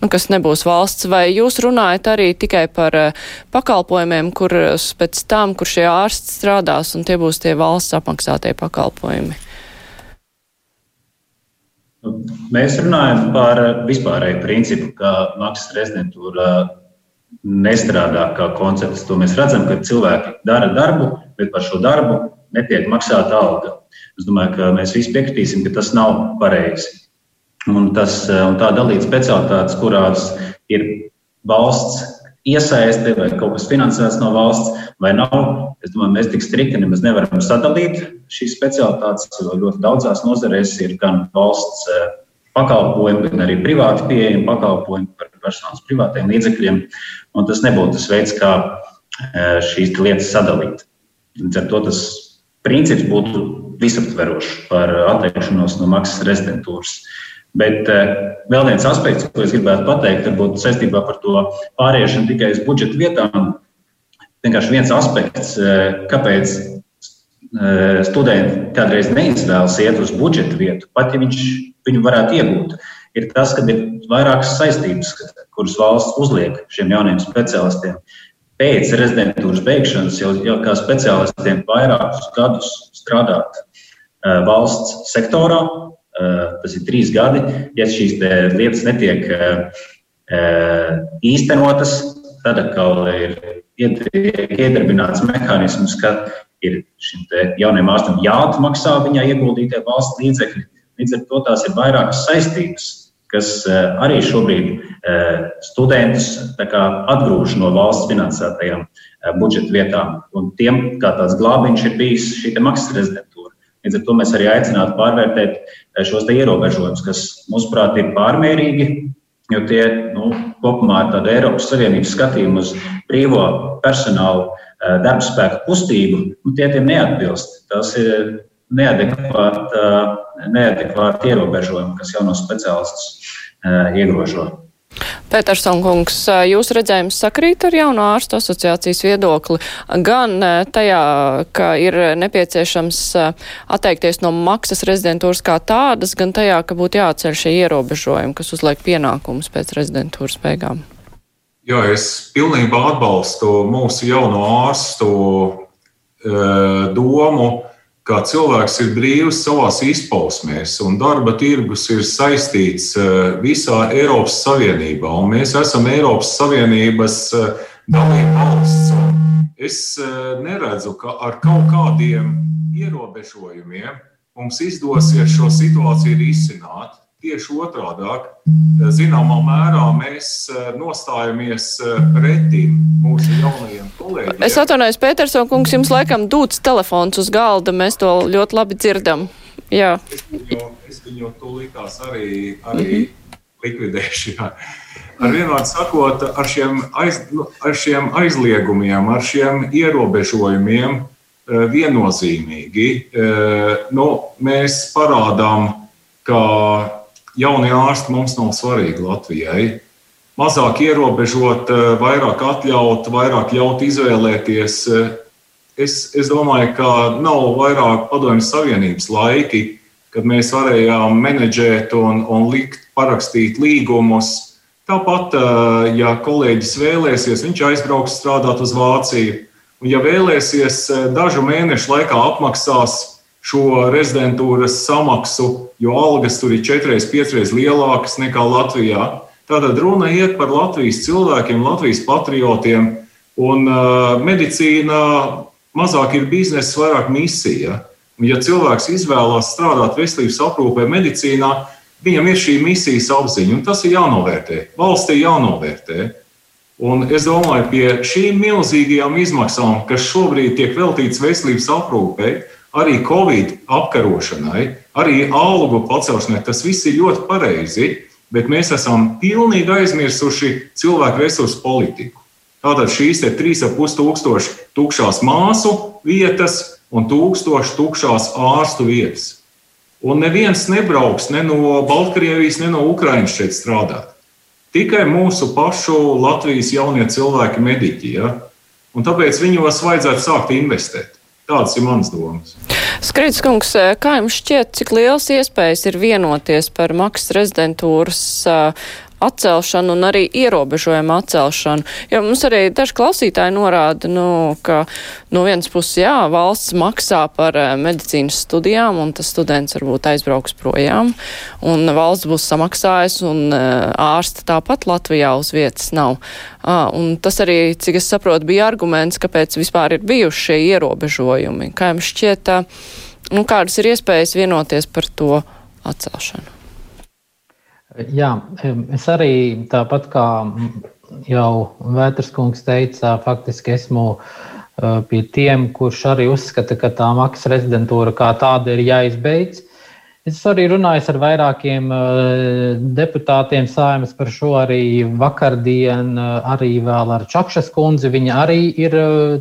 B: nu, kas nebūs valsts, vai jūs runājat arī tikai par uh, pakalpojumiem, kurus pēc tam, kur šie ārsti strādās, un tie būs tie valsts apmaksātie pakalpojumi?
F: Mēs runājam par vispārēju principu, ka maksas rezidentūra nestrādā kā koncepts. To mēs redzam, ka cilvēki dara darbu, bet par šo darbu netiek maksāta alga. Es domāju, ka mēs visi piekritīsim, ka tas nav pareizi. Un, tas, un tā dalīt specialitātes, kurās ir valsts iesaiste vai kaut kas finansēts no valsts vai nav. Es domāju, mēs tik strikti nemaz nevaram sadalīt šīs specialitātes, jo ļoti daudzās nozarēs ir gan valsts eh, pakalpojumi, gan arī privāti pieejami pakalpojumi par personas privātiem līdzekļiem. Tas nebūtu tas veids, kā eh, šīs lietas sadalīt. Līdz ar to tas princips būtu visaptverošs par atteikšanos no maksas rezidentūras. Bet uh, vēl viens aspekts, ko es gribētu pateikt, varbūt saistībā par to pāriešanu tikai uz budžeta vietām. Vienkārši viens aspekts, uh, kāpēc studenti kādreiz neizvēlas iet uz budžeta vietu, pat ja viņš viņu varētu iegūt, ir tas, ka ir vairākas saistības, kuras valsts uzliek šiem jauniem specialistiem. Pēc rezidentūras beigšanas jau, jau kā speciālistiem vairākus gadus strādāt valsts sektorā. Tas ir trīs gadi. Ja šīs lietas netiek īstenotas, tad atkal ir iedarbināts mehānisms, ka ir šim jaunajam ārstam jāatmaksā viņai ieguldītie valsts līdzekļi. Līdz ar to tās ir vairākas saistības, kas eh, arī šobrīd eh, studentus atgrūž no valsts finansētajām eh, budžeta vietām. Un tiem kā tāds glābiņš ir bijis šī maksas rezidentūra. Līdz ar to mēs arī aicinātu pārvērtēt šos ierobežojumus, kas, mūsuprāt, ir pārmērīgi, jo tie nu, kopumā ir tāda Eiropas Savienības skatījuma uz brīvo personālu darbspēku kustību, nu, tie tiem neatbilst. Tas ir neadekvāti, neadekvāti ierobežojumi, kas jaunos speciālistus iegrožo.
B: Pētersson kungs, jūsu redzējums sakrīt ar jauno ārstu asociācijas viedokli gan tajā, ka ir nepieciešams atteikties no maksas rezidentūras kā tādas, gan tajā, ka būtu jāceļ šie ierobežojumi, kas uzliek pienākumus pēc rezidentūras beigām.
D: Jā, es pilnībā atbalstu mūsu jauno ārstu e, domu ka cilvēks ir brīvs savā izpausmēs, un darba tirgus ir saistīts eh, visā Eiropas Savienībā, un mēs esam Eiropas Savienības eh, dalība valsts. Es eh, neredzu, ka ar kaut kādiem ierobežojumiem mums izdosies šo situāciju risināt. Tieši otrādi, zināmā mērā mēs eh, nostājamies eh, pretim mūsu jaunajiem kolēģiem.
B: Es atvainojos, Pētersona kungs, jums laikam dūts telefons uz galda, mēs to ļoti labi dzirdam. Jā.
D: Es viņu, es viņu tūlītās arī, arī mm -hmm. likvidēšu. Jā. Ar vienvārdu sakot, ar šiem, aiz, nu, ar šiem aizliegumiem, ar šiem ierobežojumiem eh, viennozīmīgi nu, mēs parādām, ka jaunie ārsti mums nav svarīgi Latvijai. Mazāk ierobežot, eh, vairāk atļaut, vairāk ļaut izvēlēties. Eh, es, es domāju, ka nav vairāk padomju savienības laiki, kad mēs varējām menedžēt un, un likt parakstīt līgumus. Tāpat, eh, ja kolēģis vēlēsies, viņš aizbrauks strādāt uz Vāciju. Un, ja vēlēsies, dažu mēnešu laikā apmaksās šo rezidentūras samaksu, jo algas tur ir četras, piecas lielākas nekā Latvijā. Tātad runa iet par Latvijas cilvēkiem, Latvijas patriotiem, un uh, medicīna mazāk ir biznesa, vairāk misija. Un, ja cilvēks izvēlās strādāt veselības aprūpē, medicīnā, viņam ir šī misijas apziņa, un tas ir jānovērtē. Valstī jānovērtē. Un es domāju, pie šīm milzīgajām izmaksām, kas šobrīd tiek veltītas veselības aprūpei, arī Covid apkarošanai, arī algu pacelšanai. Tas viss ir ļoti pareizi, bet mēs esam pilnīgi aizmirsuši cilvēku resursu politiku. Tātad šīs ir 3,5 tūkstoši tukšās māsu vietas un tūkstoši tukšās ārstu vietas. Un neviens nebrauks ne no Baltkrievijas, ne no Ukrainas šeit strādāt. Tikai mūsu pašu Latvijas jaunie cilvēki, mediķi. Ja? Un tāpēc viņos vajadzētu sākt investēt. Tādas ir manas domas.
B: Skrits kungs, kā jums šķiet, cik liels iespējas ir vienoties par maksas rezidentūras atcelšanu un arī ierobežojumu atcelšanu. Jo mums arī daži klausītāji norāda, nu, ka no vienas puses, jā, valsts maksā par eh, medicīnas studijām, un tas students varbūt aizbrauks projām, un valsts būs samaksājis, un eh, ārsta tāpat Latvijā uz vietas nav. À, un tas arī, cik es saprotu, bija arguments, kāpēc vispār ir bijuši šie ierobežojumi. Kā jums šķiet, nu, kādas ir iespējas vienoties par to atcelšanu?
C: Jā, es arī tāpat kā jau Vētras kungs teica, faktiski esmu pie tiem, kurš arī uzskata, ka tā maksas rezidentūra kā tāda ir jāizbeidz. Es arī runāju ar vairākiem deputātiem sājumas par šo arī vakardien, arī vēl ar Čakšas kundzi. Viņa arī ir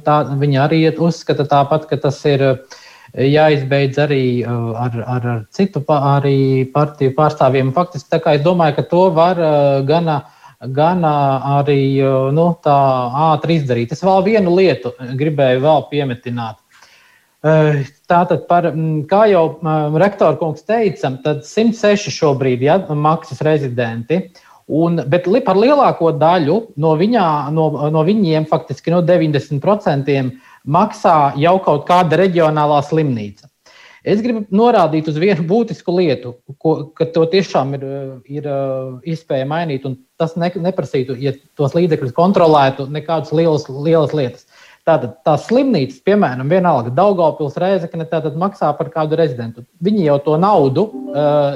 C: tā, viņa arī uzskata tāpat, ka tas ir uh, jāizbeidz arī uh, ar, ar, ar citu arī partiju pārstāvjiem. Faktiski es domāju, ka to var uh, gana, gana arī uh, nu, tā ātri izdarīt. Es vēl vienu lietu gribēju vēl piemetināt. Tātad, par, kā jau rektora kungs teica, tad 106 šobrīd ir ja, maksas rezidenti. Un, bet par lielāko daļu no, viņā, no, no viņiem, faktiski no 90%, maksā jau kaut kāda reģionālā slimnīca. Es gribu norādīt uz vienu būtisku lietu, ko, ka to tiešām ir, ir iespēja mainīt, un tas ne, neprasītu, ja tos līdzekļus kontrolētu, nekādas lielas, lielas lietas. Tātad tās slimnīcas, piemēram, vienalga Daugaupils Rēzekne, tātad maksā par kādu rezidentu. Viņi jau to naudu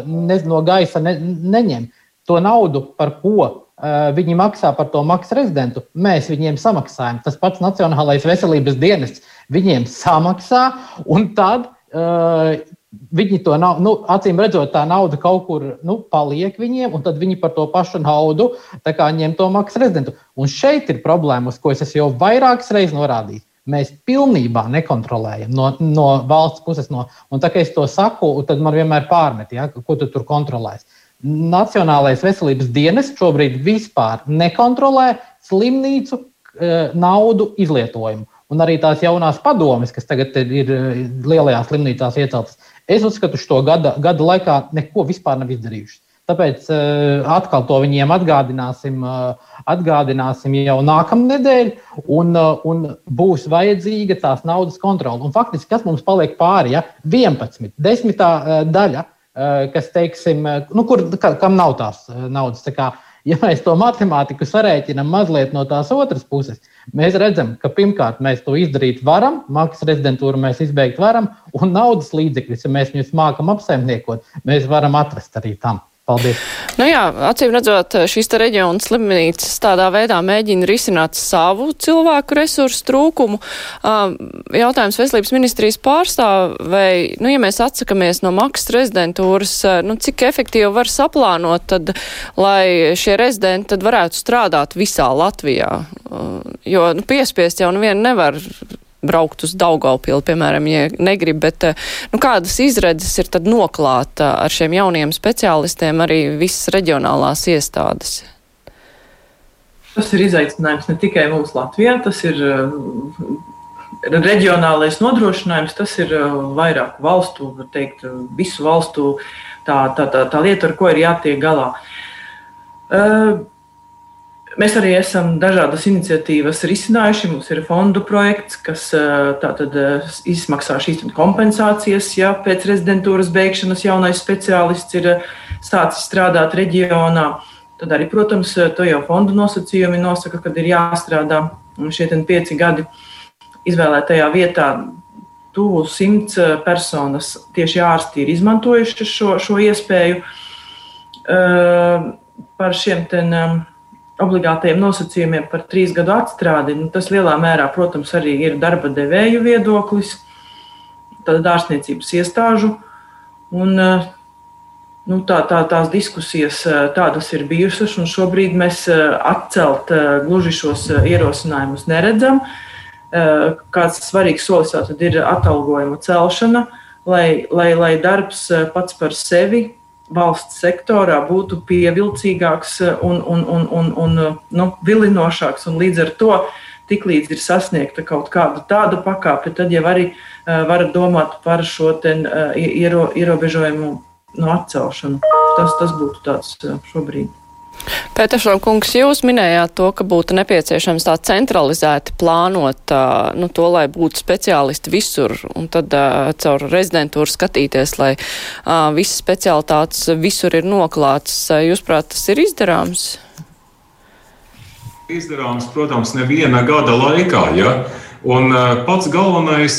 C: ne, no gaisa ne, neņem. To naudu, par ko viņi maksā par to maksu rezidentu, mēs viņiem samaksājam. Tas pats Nacionālais veselības dienests viņiem samaksā, un tad Uh, viņi to nav, nu, acīm redzot, tā nauda kaut kur nu, paliek viņiem, un tad viņi par to pašu naudu ņem to maksas rezidentu. Un šeit ir problēma, uz ko es jau vairākas reizes norādīju. Mēs pilnībā nekontrolējam no, no valsts puses. No, un tā kā es to saku, tad man vienmēr pārmet, ja, ko tu tur kontrolēsi. Nacionālais veselības dienas šobrīd vispār nekontrolē slimnīcu eh, naudu izlietojumu un arī tās jaunās padomes, kas tagad ir lielajās slimnīcās ieceltas, es uzskatu, ka šo gada, gada laikā neko vispār nav izdarījušas. Tāpēc uh, atkal to viņiem atgādināsim, uh, atgādināsim jau nākamnedēļ, un, uh, un būs vajadzīga tās naudas kontrole. Un faktiski, kas mums paliek pāri, ja 11, desmitā uh, daļa, kas, teiksim, uh, nu, kur, ka, kam nav tās uh, naudas. Tā kā, ja mēs to matemātiku sarēķinām mazliet no tās otras puses, Mēs redzam, ka pirmkārt mēs to izdarīt varam, maksas rezidentūru mēs izbeigt varam, un naudas līdzekļus, ja mēs viņus mākam apsaimniekot, mēs varam atrast arī tam. Paldies.
B: Nu jā, acīm redzot, šīs reģiona slimnīcas tādā veidā mēģina risināt savu cilvēku resursu trūkumu. Jautājums veselības ministrijas pārstāv, vai, nu, ja mēs atsakamies no maksas rezidentūras, nu, cik efektīvi var saplānot, tad, lai šie rezidenti tad varētu strādāt visā Latvijā? Jo, nu, piespiest jau nevienu nevar braukt uz Daugavpilu, piemēram, ja negrib, bet eh, nu, kādas izredzes ir tad noklāt eh, ar šiem jauniem speciālistiem arī visas reģionālās iestādes?
E: Tas ir izaicinājums ne tikai mums Latvijā, tas ir eh, reģionālais nodrošinājums, tas ir vairāk valstu, teikt, visu valstu tā, tā, tā, tā lieta, ar ko ir jātiek galā. Uh, Mēs arī esam dažādas iniciatīvas risinājuši. Mums ir fondu projekts, kas tātad, izmaksā šīs kompensācijas, ja pēc rezidentūras beigšanas jaunais speciālists ir sācis strādāt reģionā. Tad arī, protams, to jau fondu nosacījumi nosaka, kad ir jāstrādā šie pieci gadi izvēlētajā vietā. Tuvu simts personas tieši ārsti ir izmantojuši šo, šo iespēju. Par šiem ten, obligātajiem nosacījumiem par trīs gadu atstrādi, nu, tas lielā mērā, protams, arī ir darba devēju viedoklis, tad ārstniecības iestāžu. Un, nu, tā, tā, tās diskusijas tādas ir bijušas, un šobrīd mēs atcelt gluži šos ierosinājumus neredzam. Kāds svarīgs solis ir atalgojuma celšana, lai, lai, lai darbs pats par sevi valsts sektorā būtu pievilcīgāks un, un, un, un, un nu, vilinošāks. Un līdz ar to, tiklīdz ir sasniegta kaut kāda tāda pakāpe, tad jau arī uh, var domāt par šo ten, uh, iero, ierobežojumu no atcelšanu. Tas, tas būtu tāds uh, šobrīd.
B: Pēteršau kungs, jūs minējāt to, ka būtu nepieciešams tā centralizēti plānot nu, to, lai būtu speciālisti visur, un tad uh, caur rezidentūru skatīties, lai uh, visas specialitātes visur ir noklātas. Jūs prāt, tas ir izdarāms?
D: Izdarāms, protams, neviena gada laikā. Ja? Un pats galvenais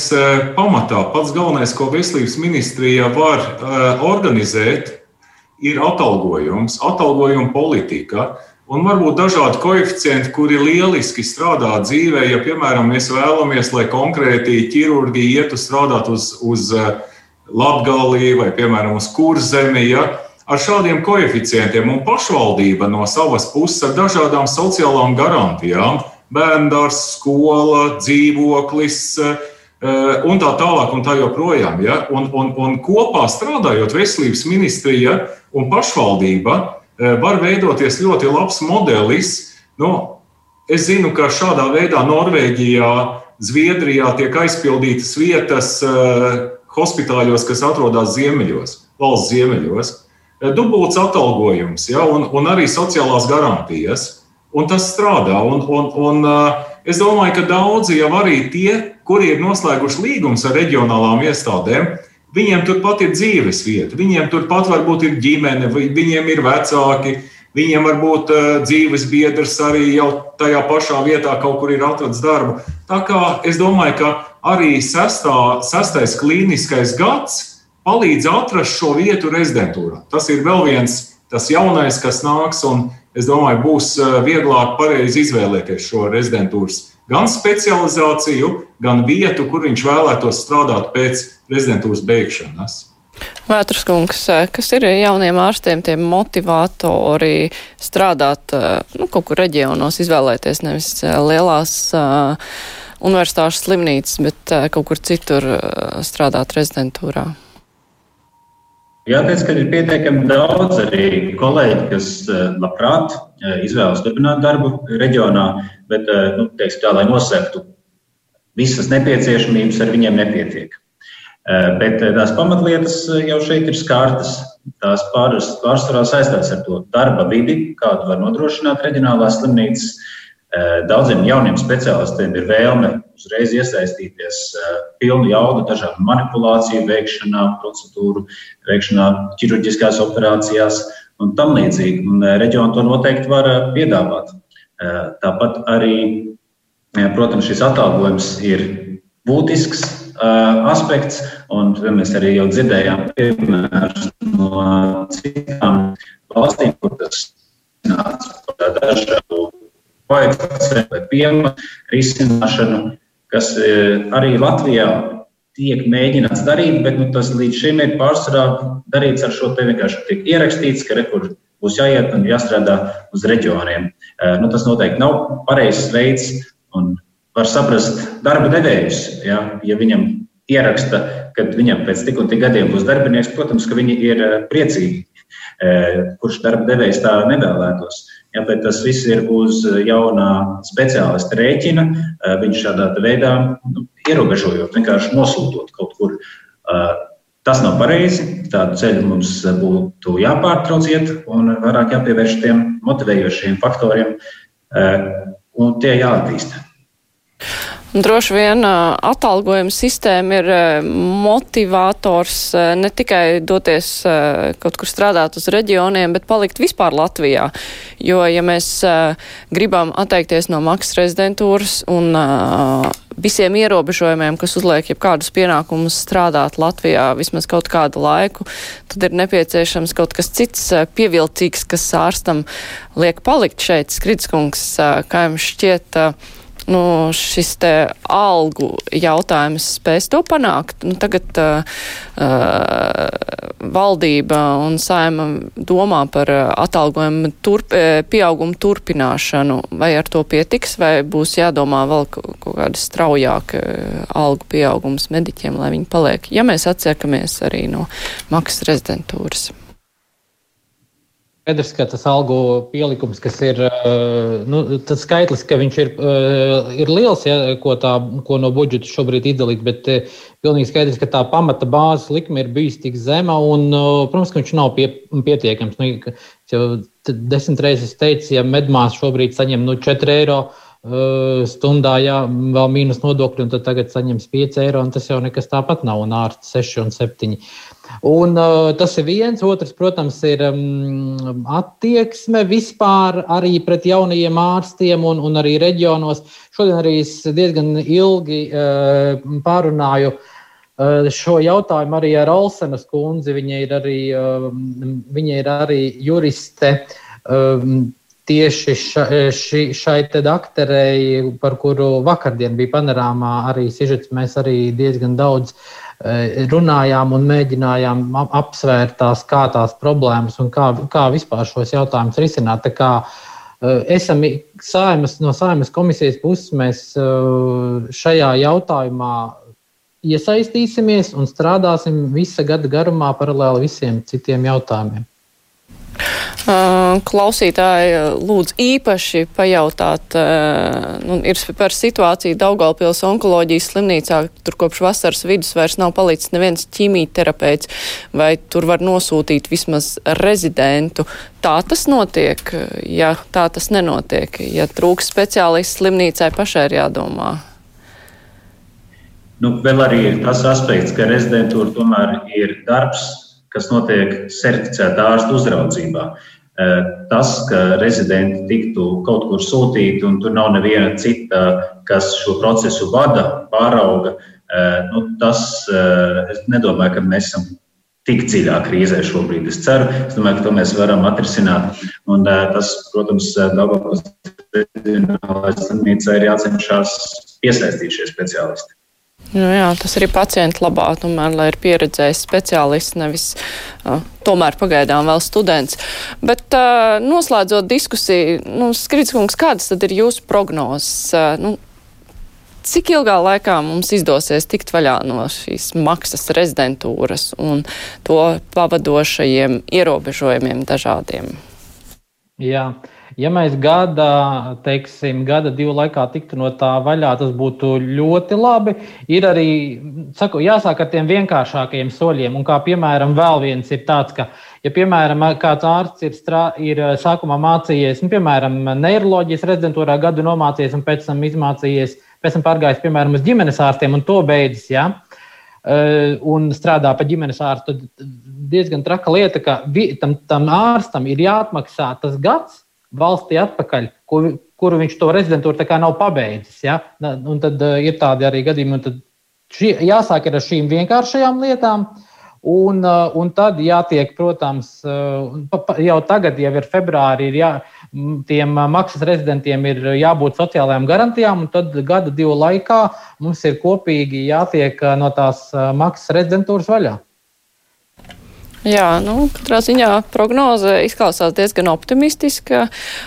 D: pamatā, pats galvenais, ko veselības ministrija var organizēt, ir atalgojums, atalgojuma politika. Un varbūt dažādi koeficienti, kuri lieliski strādā dzīvē, ja, piemēram, mēs vēlamies, lai konkrēti ķirurgi ietu strādāt uz, uz eh, Latviju vai, piemēram, uz Kurzemi, ja, ar šādiem koeficientiem un pašvaldība no savas puses ar dažādām sociālām garantijām - bērndārs, skola, dzīvoklis, eh, un tā tālāk, un tā joprojām. Ja? Un, un, un kopā strādājot veselības ministrijā, un pašvaldība eh, var veidoties ļoti labs modelis. Nu, es zinu, ka šādā veidā Norvēģijā Zviedrijā tiek aizpildītas vietas hospitāļos, kas atrodas ziemeļos, valsts ziemeļos. Dubults atalgojums ja, un, un arī sociālās garantijas. Un tas strādā. Un, un, un, es domāju, ka daudzi jau arī tie, kuri ir noslēguši līgumus ar reģionālām iestādēm, viņiem turpat ir dzīves vieta, viņiem turpat varbūt ir ģimene, viņiem ir vecāki, viņiem varbūt dzīves biedrs arī jau tajā pašā vietā kaut kur ir atrasts darbu. Tā kā es domāju, ka arī sestā, sestais klīniskais gads palīdz atrast šo vietu rezidentūrā. Tas ir vēl viens tas jaunais, kas nāks, un es domāju, būs vieglāk pareizi izvēlēties šo rezidentūras gan specializāciju, gan vietu, kur viņš vēlētos strādāt pēc prezidentūras beigšanas.
B: Vētras kungs, kas ir jauniem ārstiem tie motivatori strādāt nu, kaut kur reģionos, izvēlēties nevis lielās uh, universitāšu slimnīcas, bet kaut kur citur strādāt rezidentūrā?
F: Jāteic, ka ir pietiekami daudz arī kolēģi, kas labprāt izvēlas turpināt darbu reģionā, bet, nu, teiksim tā, lai nosektu visas nepieciešamības, ar viņiem nepietiek. Bet tās pamatlietas jau šeit ir skārtas. Tās pārsvarā saistās ar to darba vidi, kādu var nodrošināt reģionālās slimnīcas. Daudziem jauniem speciālistiem ir vēlme uzreiz iesaistīties pilnu jaudu dažādu manipulāciju veikšanā, procedūru veikšanā, ķirurģiskās operācijās un tam līdzīgi. Un reģionu to noteikti var piedāvāt. Tāpat arī, protams, šis atalgojums ir būtisks aspekts, un mēs arī jau dzirdējām piemērus no citām valstīm, kur tas nāca par dažādu koeficientu vai piema risināšanu, kas arī Latvijā tiek mēģināts darīt, bet nu, tas līdz šim ir pārsvarā darīts ar šo te vienkārši tiek ierakstīts, ka rekur būs jāiet un jāstrādā uz reģioniem. Nu, tas noteikti nav pareizs veids un var saprast darba devējus. Ja, ja viņam ieraksta, ka viņam pēc tik un tik gadiem būs darbinieks, protams, ka viņi ir eh, priecīgi. Kurš darba devējs tā nevēlētos? Ja, bet tas viss ir uz jaunā speciālista rēķina. Eh, viņš šādā veidā nu, ierobežojot, vienkārši nosūtot kaut kur. Tas nav pareizi. Tādu ceļu mums būtu jāpārtrauc iet un vairāk jāpievērš tiem motivējošiem faktoriem, un tie jāattīst.
B: Droši vien atalgojuma sistēma ir motivators ne tikai doties kaut kur strādāt uz reģioniem, bet palikt vispār Latvijā. Jo, ja mēs gribam atteikties no maksas rezidentūras un visiem ierobežojumiem, kas uzliek jebkādus pienākumus strādāt Latvijā vismaz kaut kādu laiku, tad ir nepieciešams kaut kas cits pievilcīgs, kas ārstam liek palikt šeit. Skridskungs, kā jums šķiet, nu, šis te algu jautājums spēs to panākt. Nu, tagad uh, uh, valdība un saima domā par uh, atalgojumu turp, uh, pieaugumu turpināšanu. Vai ar to pietiks, vai būs jādomā vēl kaut kāda straujāka uh, algu pieaugums mediķiem, lai viņi paliek, ja mēs atsiekamies arī no maksas rezidentūras?
C: Skaidrs, ka tas algu pielikums, kas ir eh, nu, tas skaitlis, ka viņš ir, eh, ir liels, ja, ko, tā, ko no budžeta šobrīd izdalīt, bet eh, pilnīgi skaidrs, ka tā pamata bāzes likme ir bijusi tik zema un, protams, ka viņš nav pie, pietiekams. Nu, jau desmit reizes teicu, ja medmās šobrīd saņem nu, 4 eiro stundā, jā, vēl mīnus nodokļi, un tad tagad saņems 5 eiro, un tas jau nekas tāpat nav, un ārsts 6 un 7. Un, uh, tas ir viens. Otrs, protams, ir um, attieksme vispār arī pret jaunajiem ārstiem un, un arī reģionos. Šodien arī es diezgan ilgi uh, pārunāju uh, šo jautājumu arī ar Olsenas kundzi. Viņa ir arī, uh, viņa ir arī juriste. Um, tieši ša, ši, šai akterei, par kuru vakardien bija panorāmā, arī sižets, mēs arī diezgan daudz uh, runājām un mēģinājām apsvērt tās, kā tās problēmas un kā, kā vispār šos jautājumus risināt. Tā kā, eh, esam saimas, no saimas komisijas puses, mēs eh, šajā jautājumā iesaistīsimies un strādāsim visa gada garumā paralēli visiem citiem jautājumiem.
B: Klausītāji lūdzu īpaši pajautāt, nu, ir par situāciju Daugalpils onkoloģijas slimnīcā, tur kopš vasaras vidus vairs nav palicis neviens ķīmijterapeits, vai tur var nosūtīt vismaz rezidentu. Tā tas notiek, ja tā tas nenotiek, ja trūks speciālists slimnīcai pašai ir jādomā.
F: Nu, vēl arī ir tas aspekts, ka rezidentūra tomēr ir darbs, kas notiek certificēta ārsta uzraudzībā. Eh, tas, ka rezidenti tiktu kaut kur sūtīti, un tur nav neviena cita, kas šo procesu vada, pārauga, eh, nu, tas eh, es nedomāju, ka mēs esam tik dziļā krīzē šobrīd. Es ceru, es domāju, ka to mēs varam atrisināt. Un tas, protams, Dabas reģionālajai slimnīcai ir jācenšas piesaistīt šie speciālisti.
B: Nu, jā, tas arī pacientu labā, tomēr, lai ir pieredzējis speciālists, nevis uh, tomēr pagaidām vēl students. Bet uh, noslēdzot diskusiju, nu, Skritskungs, kādas tad ir jūsu prognozes? Uh, nu, cik ilgā laikā mums izdosies tikt vaļā no šīs maksas rezidentūras un to pavadošajiem ierobežojumiem dažādiem?
C: Jā. Uh, Ja mēs gada, teiksim, gada divu laikā tiktu no tā vaļā, tas būtu ļoti labi. Ir arī saku, jāsāk ar tiem vienkāršākajiem soļiem. Un kā piemēram, vēl viens ir tāds, ka, ja piemēram kāds ārsts ir, strā, ir sākumā mācījies, nu, piemēram, neiroloģijas rezidentūrā gadu nomācījies un pēc tam izmācījies, pēc tam pārgājis, piemēram, uz ģimenes ārstiem un to beidzis. Ja? un strādā par ģimenes ārstu, tad diezgan traka lieta, ka vi, tam, tam ārstam ir jāatmaksā tas gads, valstī atpakaļ, kur, kuru viņš to rezidentūru nav pabeidzis. Ja? Un tad uh, ir tādi arī gadījumi, tad šī, jāsāk ar šīm vienkāršajām lietām. Un, uh, un tad jātiek, protams, uh, jau tagad, jau ir februārī, ir jā, tiem maksas rezidentiem ir jābūt sociālajām garantijām, un tad gada divu laikā mums ir kopīgi jātiek no tās maksas rezidentūras vaļā.
B: Jā, nu, katrā ziņā prognoze izklausās diezgan optimistiska.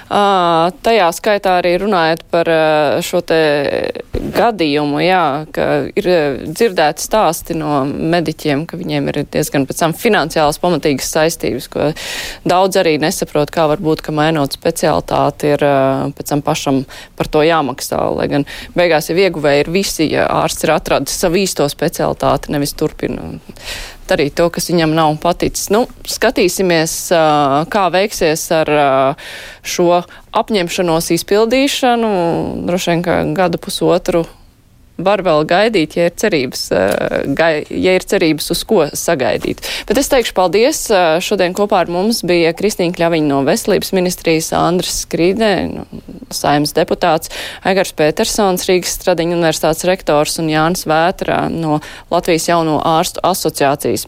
B: Uh, tajā skaitā arī runājot par uh, šo te gadījumu, jā, ka ir dzirdēti stāsti no mediķiem, ka viņiem ir diezgan pēc tam finansiālas pamatīgas saistības, ko daudz arī nesaprot, kā var būt, ka mainot specialitāti ir uh, pēc tam pašam par to jāmaksā. Lai gan beigās jau ieguvēji ir visi, ja ārsts ir atradis savu īsto specialitāti, nevis turpina darīt to, kas viņam nav paticis. Nu, skatīsimies, kā veiksies ar šo apņemšanos izpildīšanu. Droši vien, ka gadu pusotru var vēl gaidīt, ja ir cerības, eh, gai, ja ir cerības uz ko sagaidīt. Bet es teikšu paldies. Eh, šodien kopā ar mums bija Kristīna Kļaviņa no Veselības ministrijas, Andris Skrīdē, no saimnes deputāts, Aigars Petersons, Rīgas Stradiņa universitātes rektors un Jānis Vētra no Latvijas jauno ārstu asociācijas.